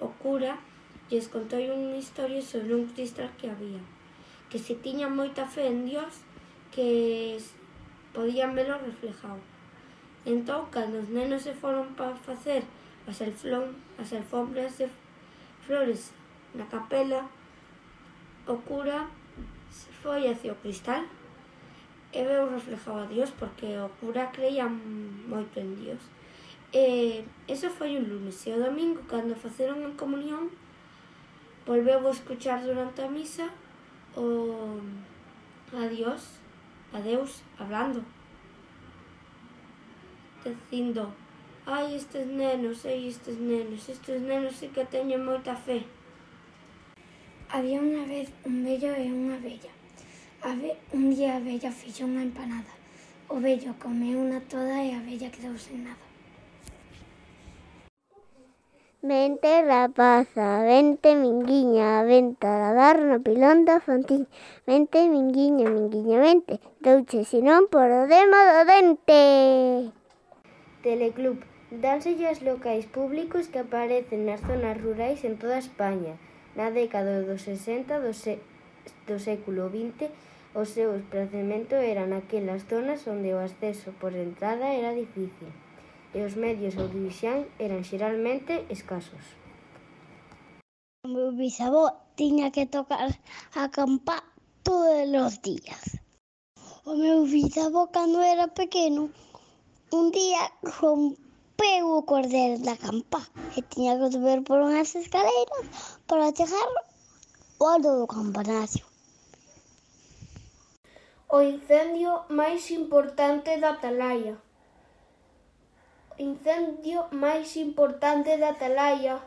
[SPEAKER 19] o cura lles contou unha historia sobre un cristal que había que se tiña moita fe en Dios que podían velo reflejado entón cando os nenos se foron para facer as, elflón, as alfombras de flores na capela o cura foi hacia o cristal e veu reflejado a Dios porque o cura creía moito en Dios. E eso foi un lunes e o domingo cando faceron a comunión volveu a escuchar durante a misa o a Dios, a Deus hablando dicindo ai estes nenos, ai estes nenos, estes nenos sí que teñen moita fe.
[SPEAKER 7] Había unha vez un vello e unha vella un día a abella fixo unha empanada. O vello comeu unha toda e a vella quedou sen nada.
[SPEAKER 1] Vente rapaza, vente minguiña, vente a dar no pilón da fontiña. Vente minguiña, minguiña, vente, douche sinón por o demo do dente. Teleclub, dánselle locais públicos que aparecen nas zonas rurais en toda España. Na década dos 60 do, do século 20 Os seus pracementos eran aquelas zonas onde o acceso por entrada era difícil e os medios ao división eran xeralmente escasos.
[SPEAKER 8] O meu bisavó tiña que tocar a campa todos os días. O meu bisavó cando era pequeno un día rompeu o cordel da campa e tiña que subir por unhas escaleiras para chegar ao do campanario
[SPEAKER 17] o incendio máis importante da Atalaya. O incendio máis importante da Atalaya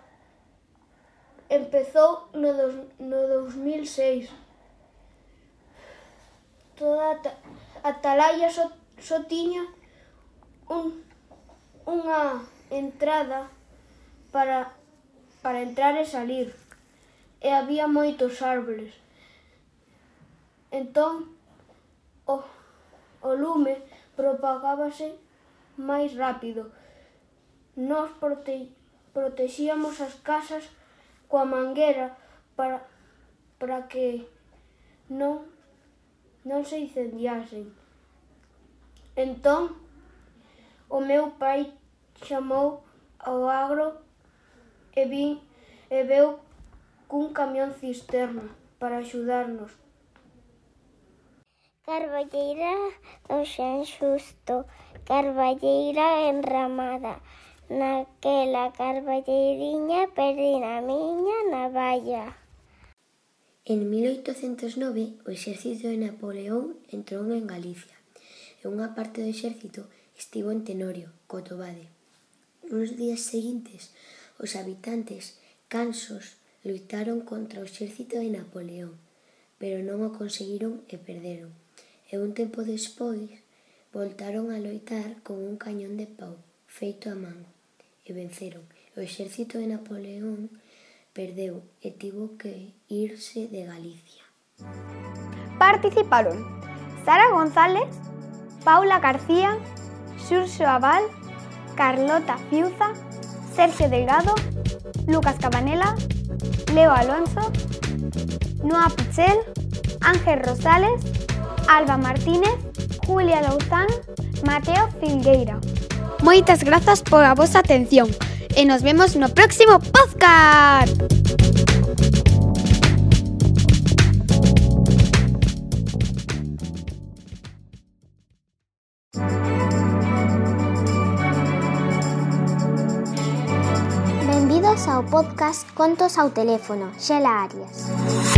[SPEAKER 17] empezou no, dos, no 2006. Toda a Atalaya só, só tiña un, unha entrada para, para entrar e salir e había moitos árboles. Entón, o, o lume propagábase máis rápido. Nos prote, protexíamos as casas coa manguera para, para que non, non se incendiasen. Entón, o meu pai chamou ao agro e, vin, e veu cun camión cisterna para axudarnos.
[SPEAKER 1] Carballeira do Xanxusto, Carballeira enramada, naquela carballeiriña perdín a miña navalla.
[SPEAKER 20] En 1809, o exército de Napoleón entrou en Galicia e unha parte do exército estivo en Tenorio, Cotobade. Nos días seguintes, os habitantes cansos loitaron contra o exército de Napoleón, pero non o conseguiron e perderon. E un tempo despois, voltaron a loitar con un cañón de pau feito a man e venceron. O exército de Napoleón perdeu e tivo que irse de Galicia.
[SPEAKER 16] Participaron Sara González, Paula García, Xurxo Aval, Carlota Fiuza, Sergio Delgado, Lucas Cabanela, Leo Alonso, Noa Pichel, Ángel Rosales, Alba Martínez, Julia Louzán, Mateo Filgueira. Moitas grazas pola vosa atención e nos vemos no próximo podcast.
[SPEAKER 1] Benvidos ao podcast Contos ao Teléfono, Xela Arias.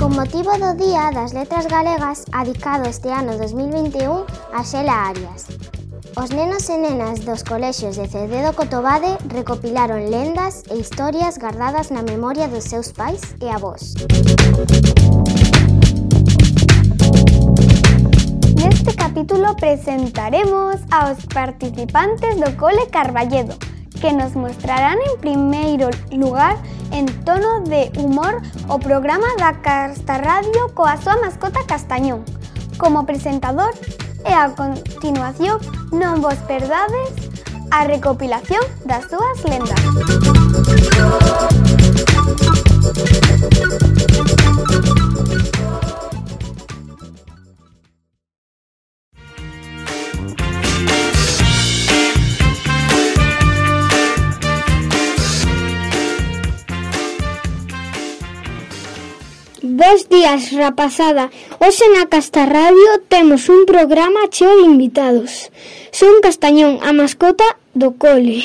[SPEAKER 1] Con motivo do Día das Letras Galegas adicado este ano 2021 a Xela Arias. Os nenos e nenas dos colexios de Cededo Cotobade recopilaron lendas e historias guardadas na memoria dos seus pais e avós.
[SPEAKER 16] Neste capítulo presentaremos aos participantes do Cole Carballedo, que nos mostrarán en primeiro lugar en tono de humor o programa da Casta Radio coa súa mascota Castañón. Como presentador e a continuación non vos perdades a recopilación das súas lendas.
[SPEAKER 7] Bos días, rapazada. Hoxe na Casta Radio temos un programa cheo de invitados. Son Castañón, a mascota do cole.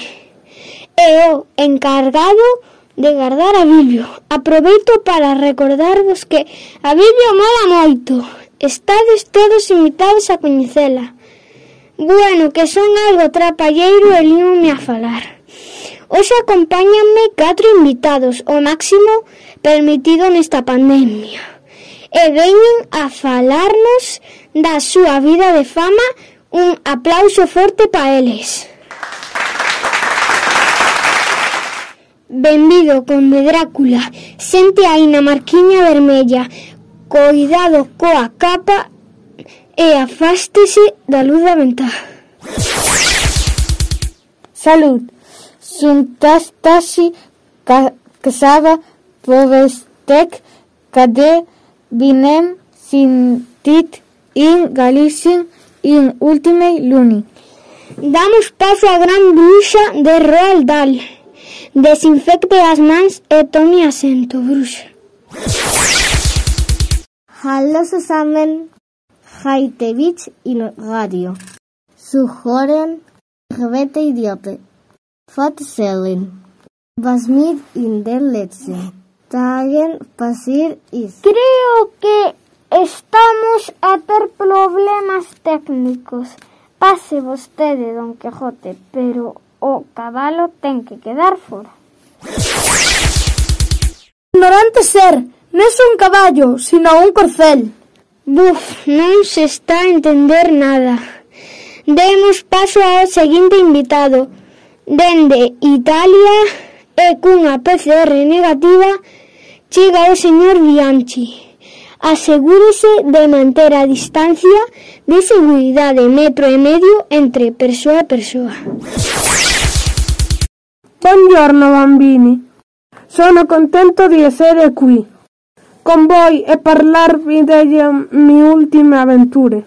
[SPEAKER 7] E o encargado de guardar a Biblio. Aproveito para recordarvos que a Biblio mola moito. Estades todos invitados a coñecela. Bueno, que son algo trapalleiro e líome a falar. Hoxe acompáñanme catro invitados, o máximo permitido nesta pandemia. E veñen a falarnos da súa vida de fama. Un aplauso forte pa eles. Benvido con de Drácula, sente aí na marquiña vermella, coidado coa capa e afástese da luz da ventá.
[SPEAKER 21] Salud, suntastasi casada povestek cade vinem sintit in Galician in ultime luni.
[SPEAKER 7] Damos paso á gran bruxa de Roald Dahl. Desinfecte as mans e tome asento, bruxa.
[SPEAKER 22] Hallo zusammen.
[SPEAKER 23] Haitevich il radio. Suhoren gewette idiote. Fatsellen. Was mit in der letzten Tagen passiert ist.
[SPEAKER 24] Creo que estamos a ter problemas técnicos. Pase vostede, Don Quijote, pero o cabalo ten que quedar fora.
[SPEAKER 25] Ignorante ser, non é un caballo, sino un corcel.
[SPEAKER 7] Buf, non se está a entender nada. Demos paso ao seguinte invitado. Dende Italia e cunha PCR negativa chega o señor Bianchi. Asegúrese de manter a distancia de seguridade metro e medio entre persoa e persoa.
[SPEAKER 26] Buongiorno bambini. Sono contento di essere qui con voi e parlarvi delle mie ultime avventure.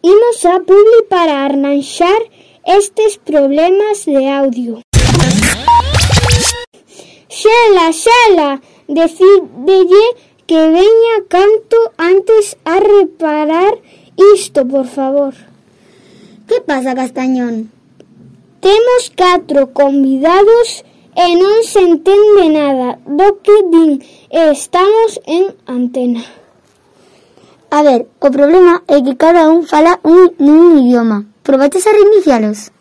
[SPEAKER 7] Imos a publi para arranxar estes problemas de audio. Xela, xela, decidelle que veña canto antes a reparar isto, por favor.
[SPEAKER 8] Que pasa, Castañón?
[SPEAKER 7] Temos catro convidados e non se entende nada do que din e estamos en antena.
[SPEAKER 8] A ver, o problema é que cada un fala un idioma. Probaches a reinicialos?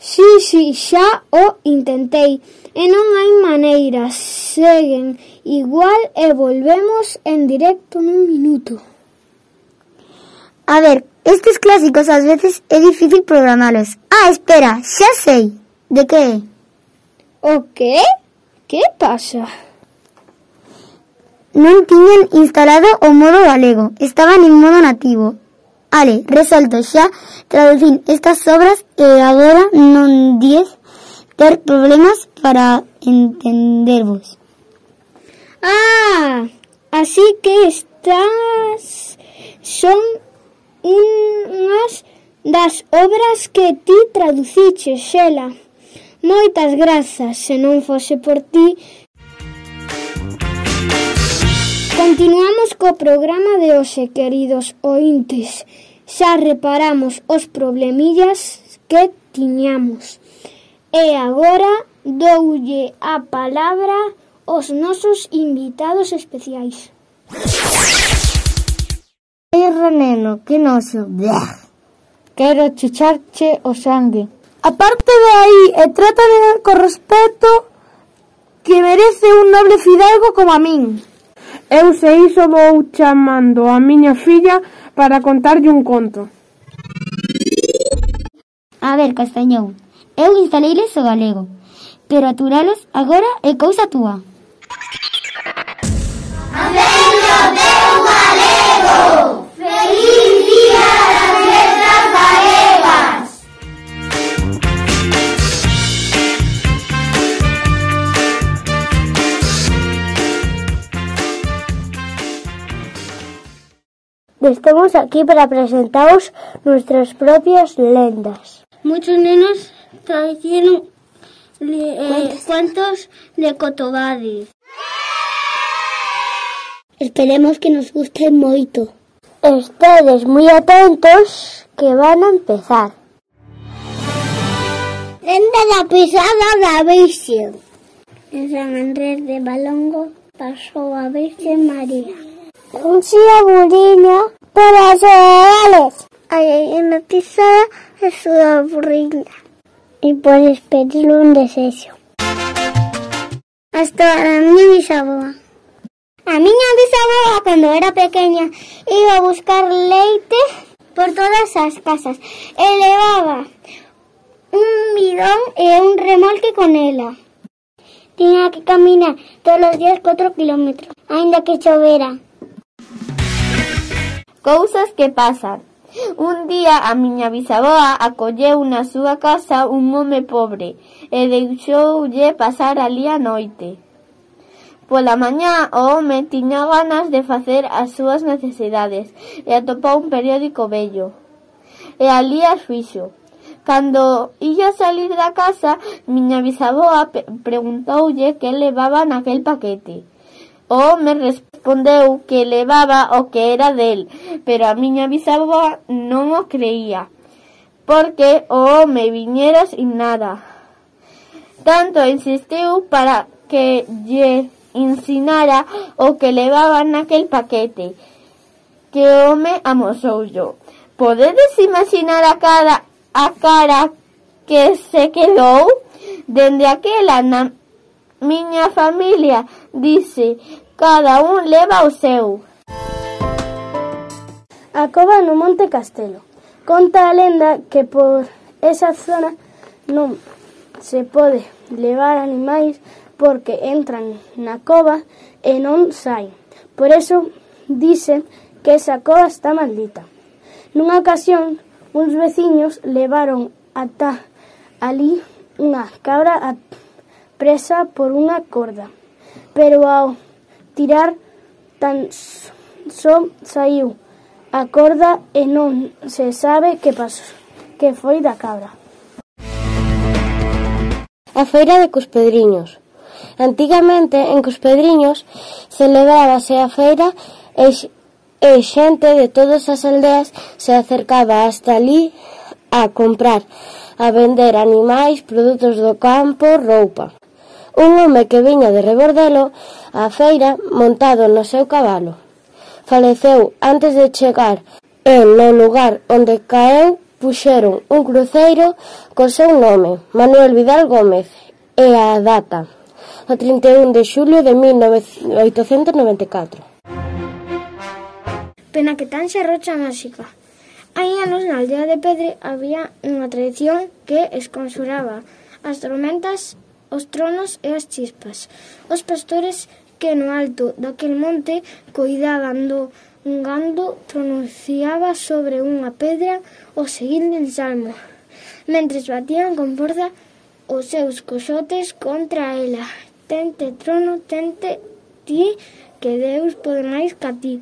[SPEAKER 7] Sí, sí, xa o intentei e non hai maneira. Seguen igual e volvemos en directo nun minuto.
[SPEAKER 8] A ver, estes clásicos ás veces é difícil programalos. Ah, espera, xa sei. De que é?
[SPEAKER 7] O que? Que pasa?
[SPEAKER 8] Non tiñan instalado o modo galego, estaban en modo nativo. Ale, resolto xa, traducín estas obras e agora non diez ter problemas para entendervos.
[SPEAKER 7] Ah, así que estas son unhas das obras que ti traduciche, Xela. Moitas grazas, se non fose por ti. Continuamos co programa de hoxe, queridos ointes. Xa reparamos os problemillas que tiñamos. E agora doulle a palabra aos nosos invitados especiais.
[SPEAKER 23] Ei, Reneno, que noso. Quero chucharche o sangue.
[SPEAKER 25] A parte de aí, e trata de co respeto que merece un noble fidalgo como a min. Eu se iso vou chamando a miña filla para contarlle un conto.
[SPEAKER 8] A ver, Castañón, Eu instaleiles o galego, pero aturalos agora é cousa túa.
[SPEAKER 27] Amendo meu galego! Feliz día das letras galegas!
[SPEAKER 7] Estamos aquí para presentaros nuestras propias lendas.
[SPEAKER 8] Muchos nenos trajeron eh, cuentos de Cotobadis. Esperemos que nos guste moito.
[SPEAKER 7] Estedes moi atentos que van a empezar.
[SPEAKER 8] Lenda da pisada da Virxen. En San Andrés de Balongo pasou a Virxen María.
[SPEAKER 7] Un xía buriño para as reales. Aí na pisada a súa burriña. E podes pedir un desexo.
[SPEAKER 8] Hasta a miña bisaboa. A miña bisaboa, cando era pequeña, iba a buscar leite por todas as casas e levaba un bidón e un remolque con ela. Tiña que caminar todos os días 4 kilómetros, aínda que chovera.
[SPEAKER 28] Cousas que pasan. Un día a miña bisaboa acolleu na súa casa un home pobre e deixoulle pasar ali a noite. Pola mañá o home tiña ganas de facer as súas necesidades e atopou un periódico bello. E alí as fixo. Cando illa salir da casa, miña bisaboa preguntoulle que levaba naquel paquete. O home respondeu que levaba o que era del, pero a miña bisavoa non o creía, porque o home viñera sin nada. Tanto insistiu para que lle ensinara o que levaba naquel paquete, que o home yo. Podedes imaginar a cara a que se quedou? Dende aquela na miña familia Dice, cada un leva o seu.
[SPEAKER 7] A cova no Monte Castelo. Conta a lenda que por esa zona non se pode levar animais porque entran na cova e non saen. Por eso dicen que esa cova está maldita. Nunha ocasión, uns veciños levaron ata ali unha cabra presa por unha corda pero ao tirar tan só saiu a corda e non se sabe que pasou, que foi da cabra.
[SPEAKER 29] A feira de Cuspedriños Antigamente en Cuspedriños celebrábase a feira e, e xente de todas as aldeas se acercaba hasta ali a comprar, a vender animais, produtos do campo, roupa un home que viña de rebordelo á feira montado no seu cabalo. Faleceu antes de chegar e no lugar onde caeu puxeron un cruceiro co seu nome, Manuel Vidal Gómez, e a data, o 31 de xulio de 1894.
[SPEAKER 7] Pena que tan xa rocha máxica. Hai anos na aldea de Pedre había unha tradición que esconsuraba as tormentas os tronos e as chispas. Os pastores que no alto daquel monte coidaban do gando pronunciaba sobre unha pedra o seguinte ensalmo, mentres batían con forza os seus coxotes contra ela. Tente trono, tente ti, que Deus pode máis ca ti.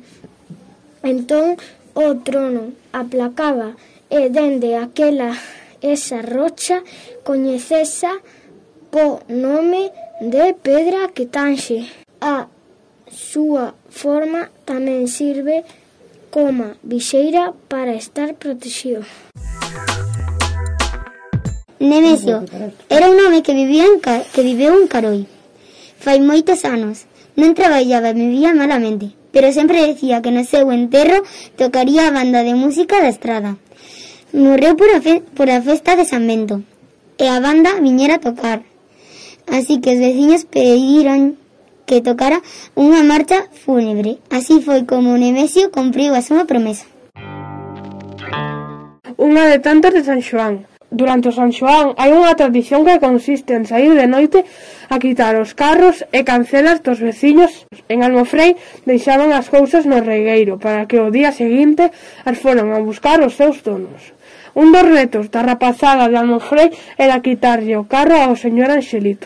[SPEAKER 7] Entón o trono aplacaba e dende aquela esa rocha coñecesa po nome de pedra que tanxe. A súa forma tamén sirve coma vixeira para estar protegido.
[SPEAKER 27] Nemesio era un home que vivía en ca que viveu en Caroi. Fai moitos anos. Non traballaba e vivía malamente, pero sempre decía que no seu enterro tocaría a banda de música da estrada. Morreu por a, fe por a festa de San Bento e a banda viñera a tocar Así que os veciños pediron que tocara unha marcha fúnebre. Así foi como Nemesio cumpriu a súa promesa.
[SPEAKER 26] Unha de tantas de San Xoán. Durante o San Xoán hai unha tradición que consiste en sair de noite a quitar os carros e cancelas dos veciños. En Almofrei deixaban as cousas no regueiro para que o día seguinte as foran a buscar os seus donos. Un dos retos da rapazada de Almofrei era quitarlle o carro ao señor Anxelito.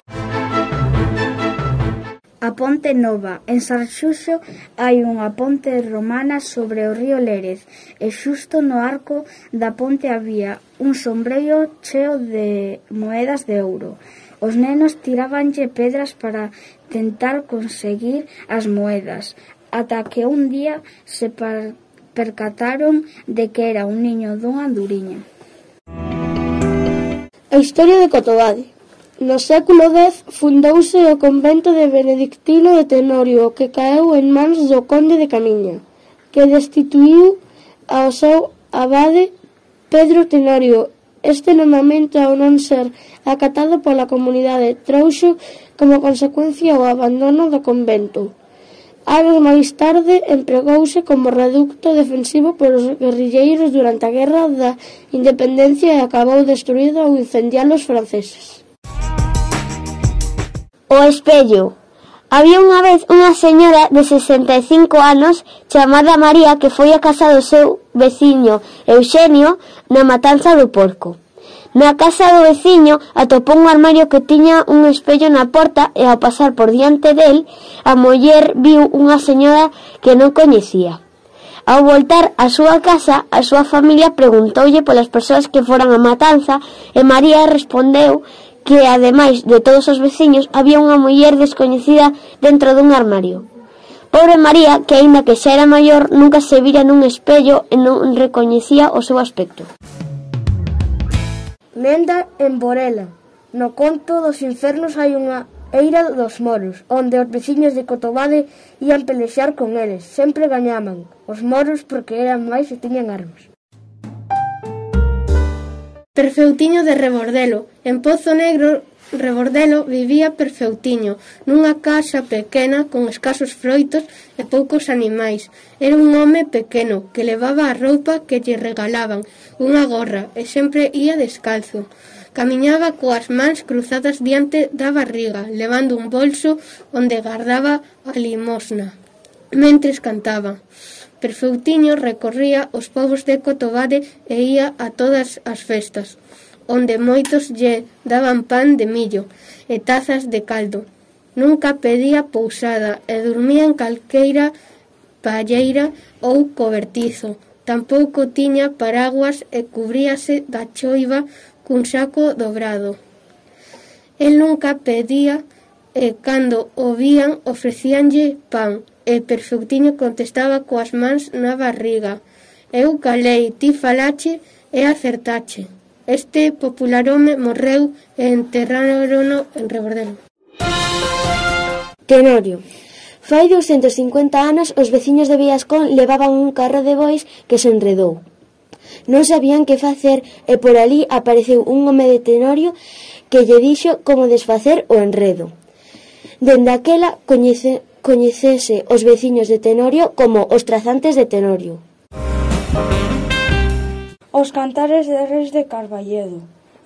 [SPEAKER 21] A Ponte Nova, en Sarxuxo, hai unha ponte romana sobre o río Lérez e xusto no arco da ponte había un sombreiro cheo de moedas de ouro. Os nenos tirabanlle pedras para tentar conseguir as moedas, ata que un día se par percataron de que era un niño dunha duriña.
[SPEAKER 30] A historia de Cotobade No século X fundouse o convento de Benedictino de Tenorio que caeu en mans do conde de Camiña, que destituiu ao seu abade Pedro Tenorio. Este nomamento, ao non ser acatado pola comunidade, trouxo como consecuencia o abandono do convento. Anos máis tarde empregouse como reducto defensivo polos guerrilleiros durante a Guerra da Independencia e acabou destruído ao incendialos franceses.
[SPEAKER 27] O espello Había unha vez unha señora de 65 anos chamada María que foi a casa do seu veciño Eugenio na matanza do porco. Na casa do veciño atopou un armario que tiña un espello na porta e ao pasar por diante del, a muller viu unha señora que non coñecía. Ao voltar á súa casa, a súa familia preguntoulle polas persoas que foran a matanza e María respondeu que, ademais de todos os veciños, había unha muller descoñecida dentro dun armario.
[SPEAKER 30] Pobre María, que aínda que xa era maior, nunca se vira nun espello e non recoñecía o seu aspecto.
[SPEAKER 17] Menda en Borela. No conto dos infernos hai unha eira dos moros, onde os veciños de Cotobade ían pelexar con eles. Sempre gañaban os moros porque eran máis e tiñan armas.
[SPEAKER 31] Perfeutiño de Rebordelo, en Pozo Negro, Rebordelo vivía perfeutiño, nunha casa pequena con escasos froitos e poucos animais. Era un home pequeno que levaba a roupa que lle regalaban, unha gorra, e sempre ía descalzo. Camiñaba coas mans cruzadas diante da barriga, levando un bolso onde guardaba a limosna, mentres cantaba. Perfeutiño recorría os povos de Cotobade e ía a todas as festas onde moitos lle daban pan de millo e tazas de caldo. Nunca pedía pousada e dormía en calqueira palleira ou cobertizo. Tampouco tiña paraguas e cubríase da choiva cun saco dobrado. El nunca pedía e cando o vían ofrecíanlle pan e perfectiño contestaba coas mans na barriga. Eu calei, ti falache e acertache. Este popular home morreu e enterrárono en Rebordelo.
[SPEAKER 30] Tenorio Fai 250 anos os veciños de Villascón levaban un carro de bois que se enredou. Non sabían que facer e por ali apareceu un home de Tenorio que lle dixo como desfacer o enredo. Dende aquela coñece, coñecese os veciños de Tenorio como os trazantes de Tenorio.
[SPEAKER 32] Os cantares de Reis de Carballedo.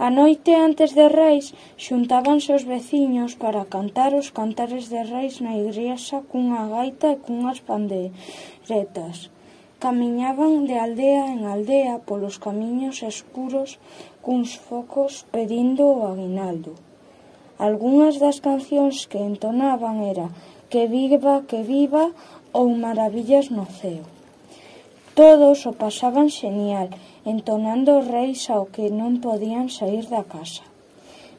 [SPEAKER 32] A noite antes de Reis xuntábanse os veciños para cantar os cantares de Reis na igrexa cunha gaita e cunhas panderetas. Camiñaban de aldea en aldea polos camiños escuros cuns focos pedindo o aguinaldo. Algunhas das cancións que entonaban era Que viva, que viva ou Maravillas no ceo. Todos o pasaban xenial entonando os reis ao que non podían sair da casa.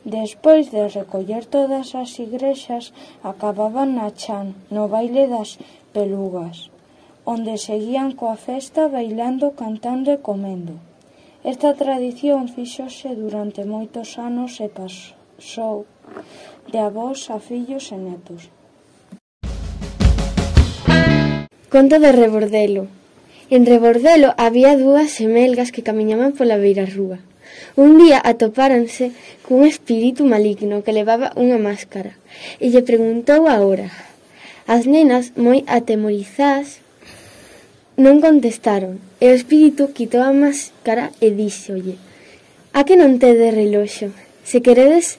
[SPEAKER 32] Despois de recoller todas as igrexas, acababan na chan, no baile das pelugas, onde seguían coa festa bailando, cantando e comendo. Esta tradición fixose durante moitos anos e pasou de avós a fillos e netos.
[SPEAKER 30] Conto de Rebordelo Entre Bordelo había dúas semelgas que camiñaban pola beira rúa. Un día atopáranse cun espírito maligno que levaba unha máscara e lle preguntou a hora. As nenas, moi atemorizadas, non contestaron e o espírito quitou a máscara e díxolle A que non tedes reloxo? Se queredes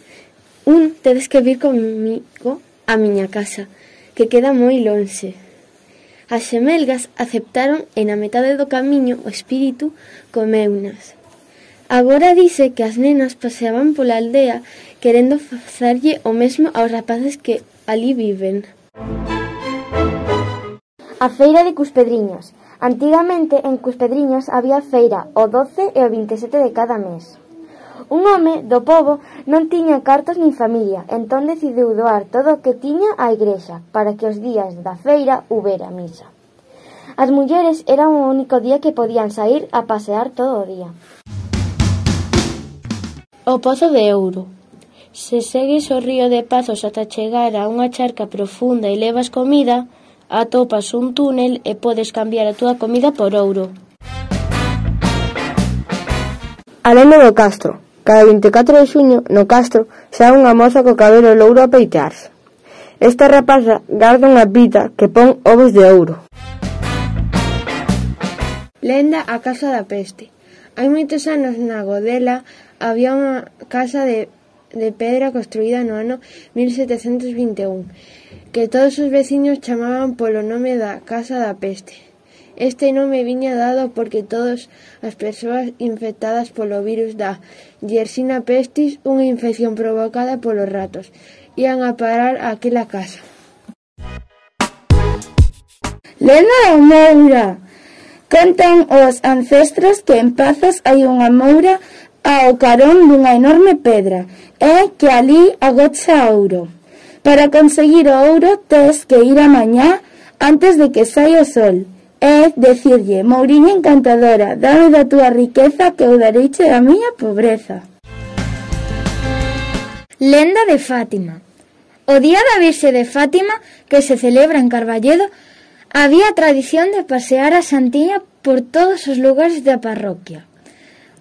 [SPEAKER 30] un, tedes que vir comigo a miña casa, que queda moi lonxe. As xemelgas aceptaron e na metade do camiño o espírito comeunas. Agora dice que as nenas paseaban pola aldea querendo facerlle o mesmo aos rapaces que ali viven. A feira de Cuspedriños. Antigamente en Cuspedriños había feira o 12 e o 27 de cada mes. Un home do pobo non tiña cartos nin familia, entón decidiu doar todo o que tiña á igrexa para que os días da feira houbera misa. As mulleres era o único día que podían sair a pasear todo o día. O Pozo de Ouro Se segues o río de Pazos ata chegar a unha charca profunda e levas comida, atopas un túnel e podes cambiar a túa comida por ouro.
[SPEAKER 33] Aleno do Castro Cada 24 de xuño, no Castro, xa unha moza co cabelo louro a peitearse. Esta rapaza garda unha pita que pon ovos de ouro.
[SPEAKER 31] Lenda a Casa da Peste Hai moitos anos na Godela había unha casa de, de pedra construída no ano 1721 que todos os veciños chamaban polo nome da Casa da Peste. Este nome viña dado porque todas as persoas infectadas polo virus da Yersina pestis, unha infección provocada polos ratos, ían a parar aquela casa.
[SPEAKER 17] Lena da Moura Contan os ancestros que en Pazos hai unha moura ao carón dunha enorme pedra e que ali agocha ouro. Para conseguir o ouro tes que ir a mañá
[SPEAKER 34] antes de que saia o sol. É decirlle, Mouriña encantadora, dame da túa riqueza que eu dareiche da miña pobreza.
[SPEAKER 21] Lenda de Fátima O día da Virxe de Fátima, que se celebra en Carballedo, había tradición de pasear a Santiña por todos os lugares da parroquia.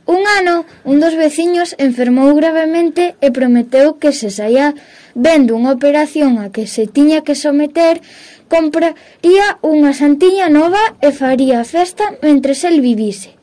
[SPEAKER 21] Un ano, un dos veciños enfermou gravemente e prometeu que se saía vendo unha operación a que se tiña que someter compraría unha santiña nova e faría festa mentres el vivise.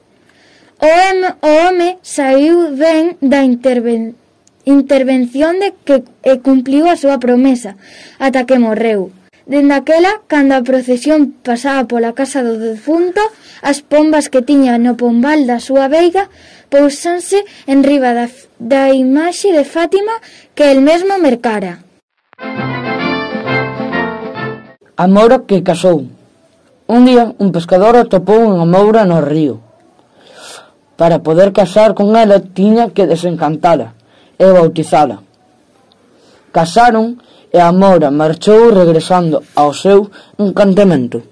[SPEAKER 21] O, em, o home saiu ben da interven, intervención de que e cumpliu a súa promesa ata que morreu. Dende aquela, cando a procesión pasaba pola casa do defunto, as pombas que tiña no pombal da súa veiga pousanse enriba da, da imaxe de Fátima que el mesmo mercara.
[SPEAKER 35] Música A moura que casou. Un día un pescador atopou unha moura no río. Para poder casar con ela tiña que desencantala e bautizala. Casaron e a moura marchou regresando ao seu encantamento.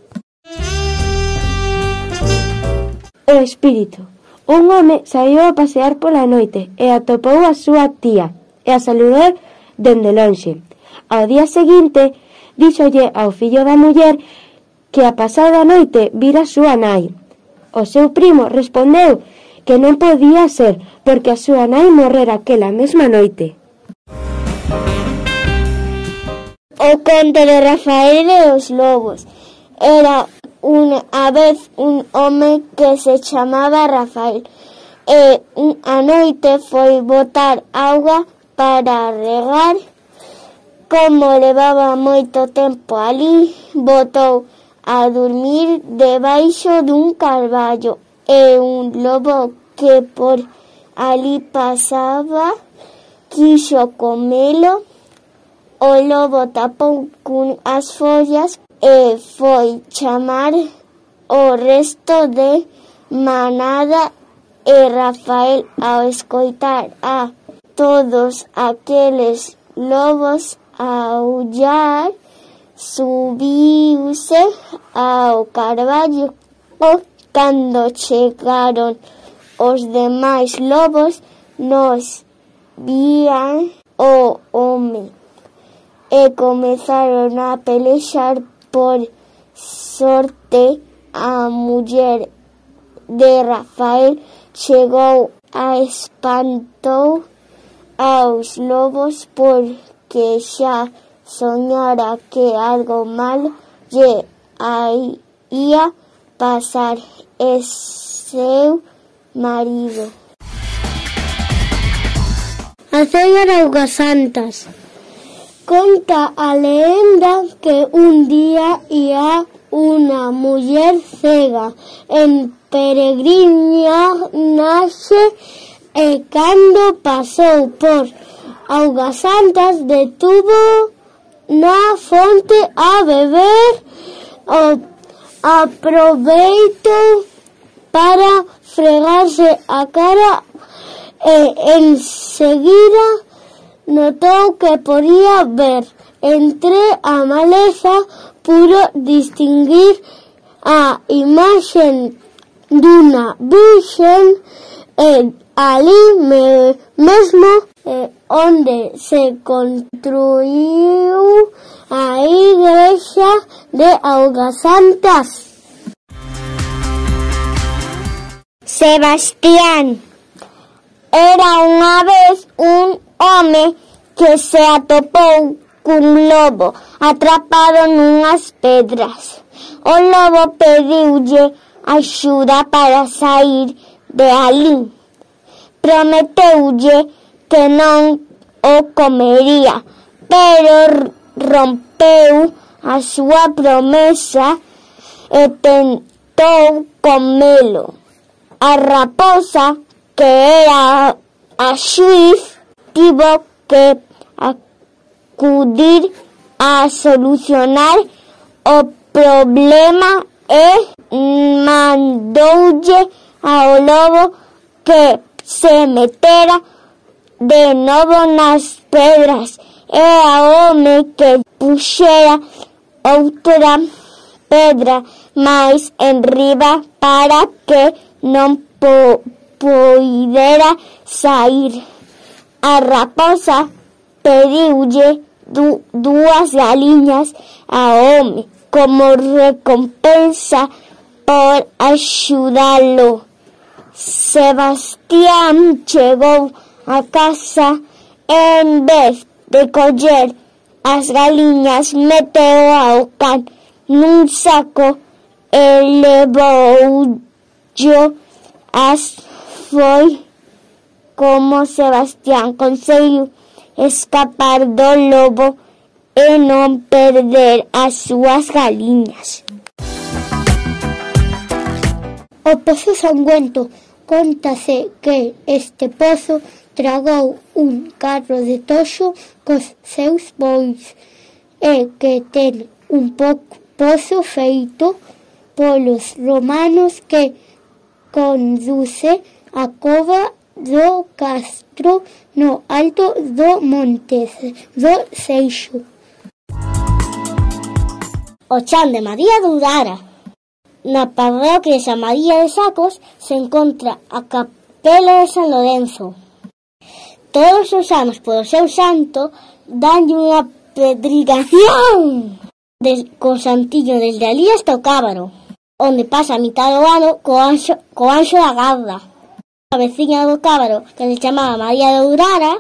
[SPEAKER 32] O espírito. Un home saiu a pasear pola noite e atopou a súa tía e a saludou dende lonxe. Ao día seguinte, díxolle ao fillo da muller que a pasada noite vira a súa nai. O seu primo respondeu que non podía ser porque a súa nai morrera aquela mesma noite.
[SPEAKER 8] O conto de Rafael e os lobos era unha vez un home que se chamaba Rafael e a noite foi botar auga para regar Como levaba moito tempo ali, botou a dormir debaixo dun carballo e un lobo que por ali pasaba quixo comelo. O lobo tapou cun as follas e foi chamar o resto de manada e Rafael ao escoitar a todos aqueles lobos aullar, subiuse ao carballo cando chegaron os demais lobos nos vían o home e comezaron a pelexar por sorte a muller de Rafael chegou a espantou aos lobos por que xa soñara que algo malo lle ia pasar. E seu marido. A señora Augas Santas Conta a lenda que un día ia unha muller cega. En peregrinia naxe e cando pasou por Augas Santas detuvo na fonte a beber o aproveito para fregarse a cara e enseguida notou que podía ver. Entre a maleza pudo distinguir a imaxen dunha virxen e ali me, mesmo eh, onde se construiu a igrexa de Augasantas. Sebastián era unha vez un home que se atopou cun lobo atrapado nunhas pedras. O lobo pediulle axuda para sair de ali. Prometeulle que non o comería, pero rompeu a súa promesa e tentou comelo. A raposa, que era a xuiz, tivo que acudir a solucionar o problema e mandoulle ao lobo que se metera de novo nas pedras e a home que puxera outra pedra máis enriba para que non po poidera sair. A raposa pediulle du dúas a home como recompensa por axudalo. Sebastián chegou a casa en vez de coller as galiñas meteu ao can nun saco e levou as foi como Sebastián conseguiu escapar do lobo e non perder as súas galiñas. O pozo sanguento contase que este pozo tragou un carro de toxo cos seus bois e que ten un pouco pozo feito polos romanos que conduce a cova do castro no alto do Montes do Seixo. O chan de María Dudara. Na parroquia de San María de Sacos se encontra a capela de San Lorenzo. Todos os anos polo seu santo danlle unha pedrigación des, co santiño desde ali hasta o cábaro, onde pasa a mitad do ano co anxo, co anxo da garda. A veciña do cábaro, que se chamaba María de Urara,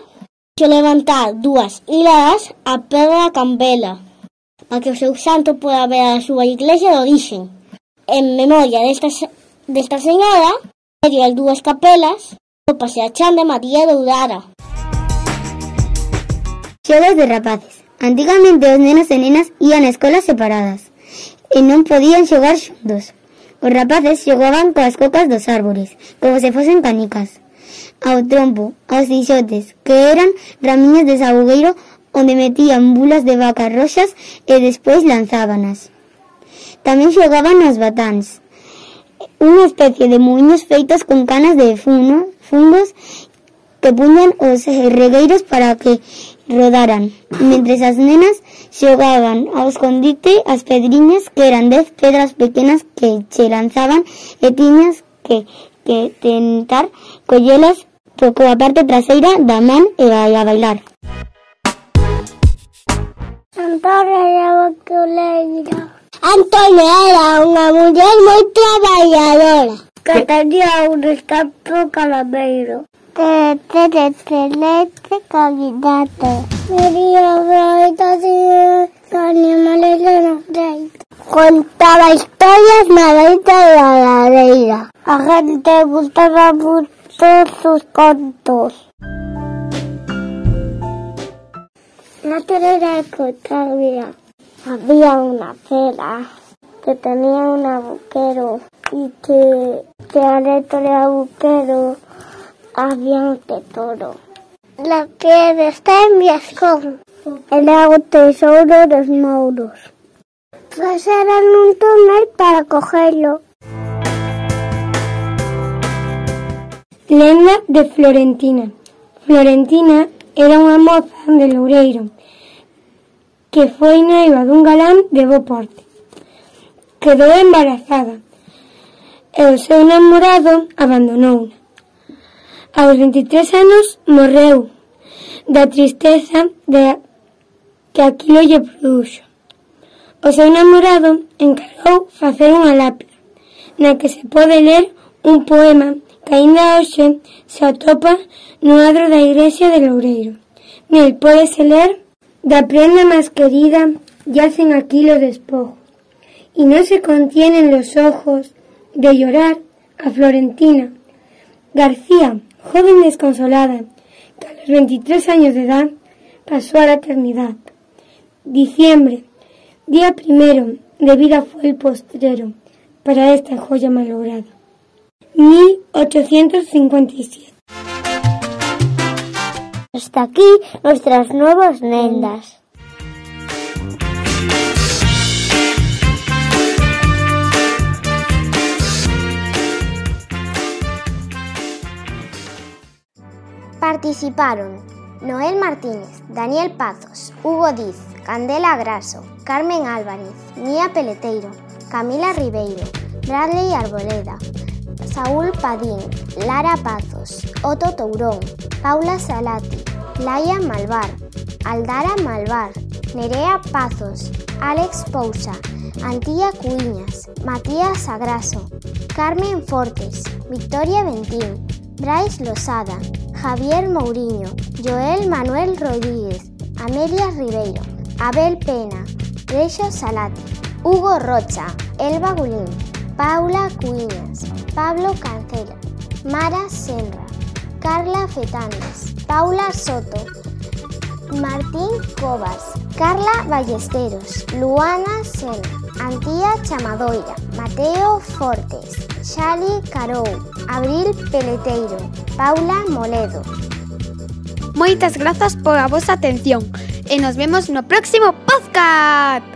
[SPEAKER 8] xo levantar dúas hiladas a pedra da cambela, para que o seu santo poda ver a súa iglesia de orixen. En memoria desta, desta señora, medio as dúas capelas, o paseachán de María de Urara
[SPEAKER 27] xogas de rapaces. Antigamente os nenos e nenas ían a escolas separadas e non podían xogar xuntos. Os rapaces xogaban coas cocas dos árbores, como se fosen canicas, ao trompo, aos dixotes, que eran ramiñas de sabugueiro onde metían bulas de vacas roxas e despois lanzábanas. Tamén xogaban aos batáns, unha especie de muiños feitos con canas de funo, fungos que puñan os regueiros para que rodaran, mentres as nenas xogaban ao escondite as pedriñas que eran dez pedras pequenas que che lanzaban e tiñas que, que tentar collelas coa parte traseira da man e vai a bailar.
[SPEAKER 8] Antonio era boculeira. Antonio era unha muller moi traballadora. Que tenía un escampo calameiro. Excelente candidato. María Braita de animales de. Contaba historias na Braita de la ladeira. A gente gustaba mucho sus contos. La terera de Cotavia había una fera que tenía un agujero y que, que adentro del agujero avión de toro. La piedra está en Viascón. El lago tesouro dos mouros. Pasaron un túnel para cogerlo.
[SPEAKER 36] Lenda de Florentina. Florentina era unha moza de Loureiro que foi noiva dun galán de bo porte. Quedou embarazada e o seu namorado abandonouna. Aos 23 anos morreu da tristeza de que aquilo lle produxo. O seu namorado encargou facer unha lápida na que se pode ler un poema que aínda hoxe se atopa no adro da igrexa de Loureiro. Nel pódese ler da prenda máis querida yacen aquí los despojos y no se contienen los ojos de llorar a Florentina. García, joven desconsolada, que a los 23 años de edad pasó a la eternidad. Diciembre, día primero de vida fue el postrero para esta joya malograda. 1857.
[SPEAKER 8] Hasta aquí nuestras nuevas lendas. Participaron Noel Martínez, Daniel Pazos, Hugo Diz, Candela Graso, Carmen Álvarez, Mía Peleteiro,
[SPEAKER 1] Camila Ribeiro, Bradley Arboleda, Saúl Padín, Lara Pazos, Otto Tourón, Paula Salati, Laia Malvar, Aldara Malvar, Nerea Pazos, Alex Pousa, Antía Cuiñas, Matías Sagraso, Carmen Fortes, Victoria Ventín, Brais Losada, Javier Mourinho, Joel Manuel Rodríguez, Amelia Ribeiro, Abel Pena, Reixo Salati, Hugo Rocha, Elba Gulín, Paula Cuiñas, Pablo Cancela, Mara Senra, Carla Fetanes, Paula Soto, Martín Cobas, Carla Ballesteros, Luana Sena, Antía Chamadoira, Mateo Fortes, Xali Carou, Abril Peleteiro, Paula Moledo.
[SPEAKER 16] Moitas grazas pola vosa atención e nos vemos no próximo podcast.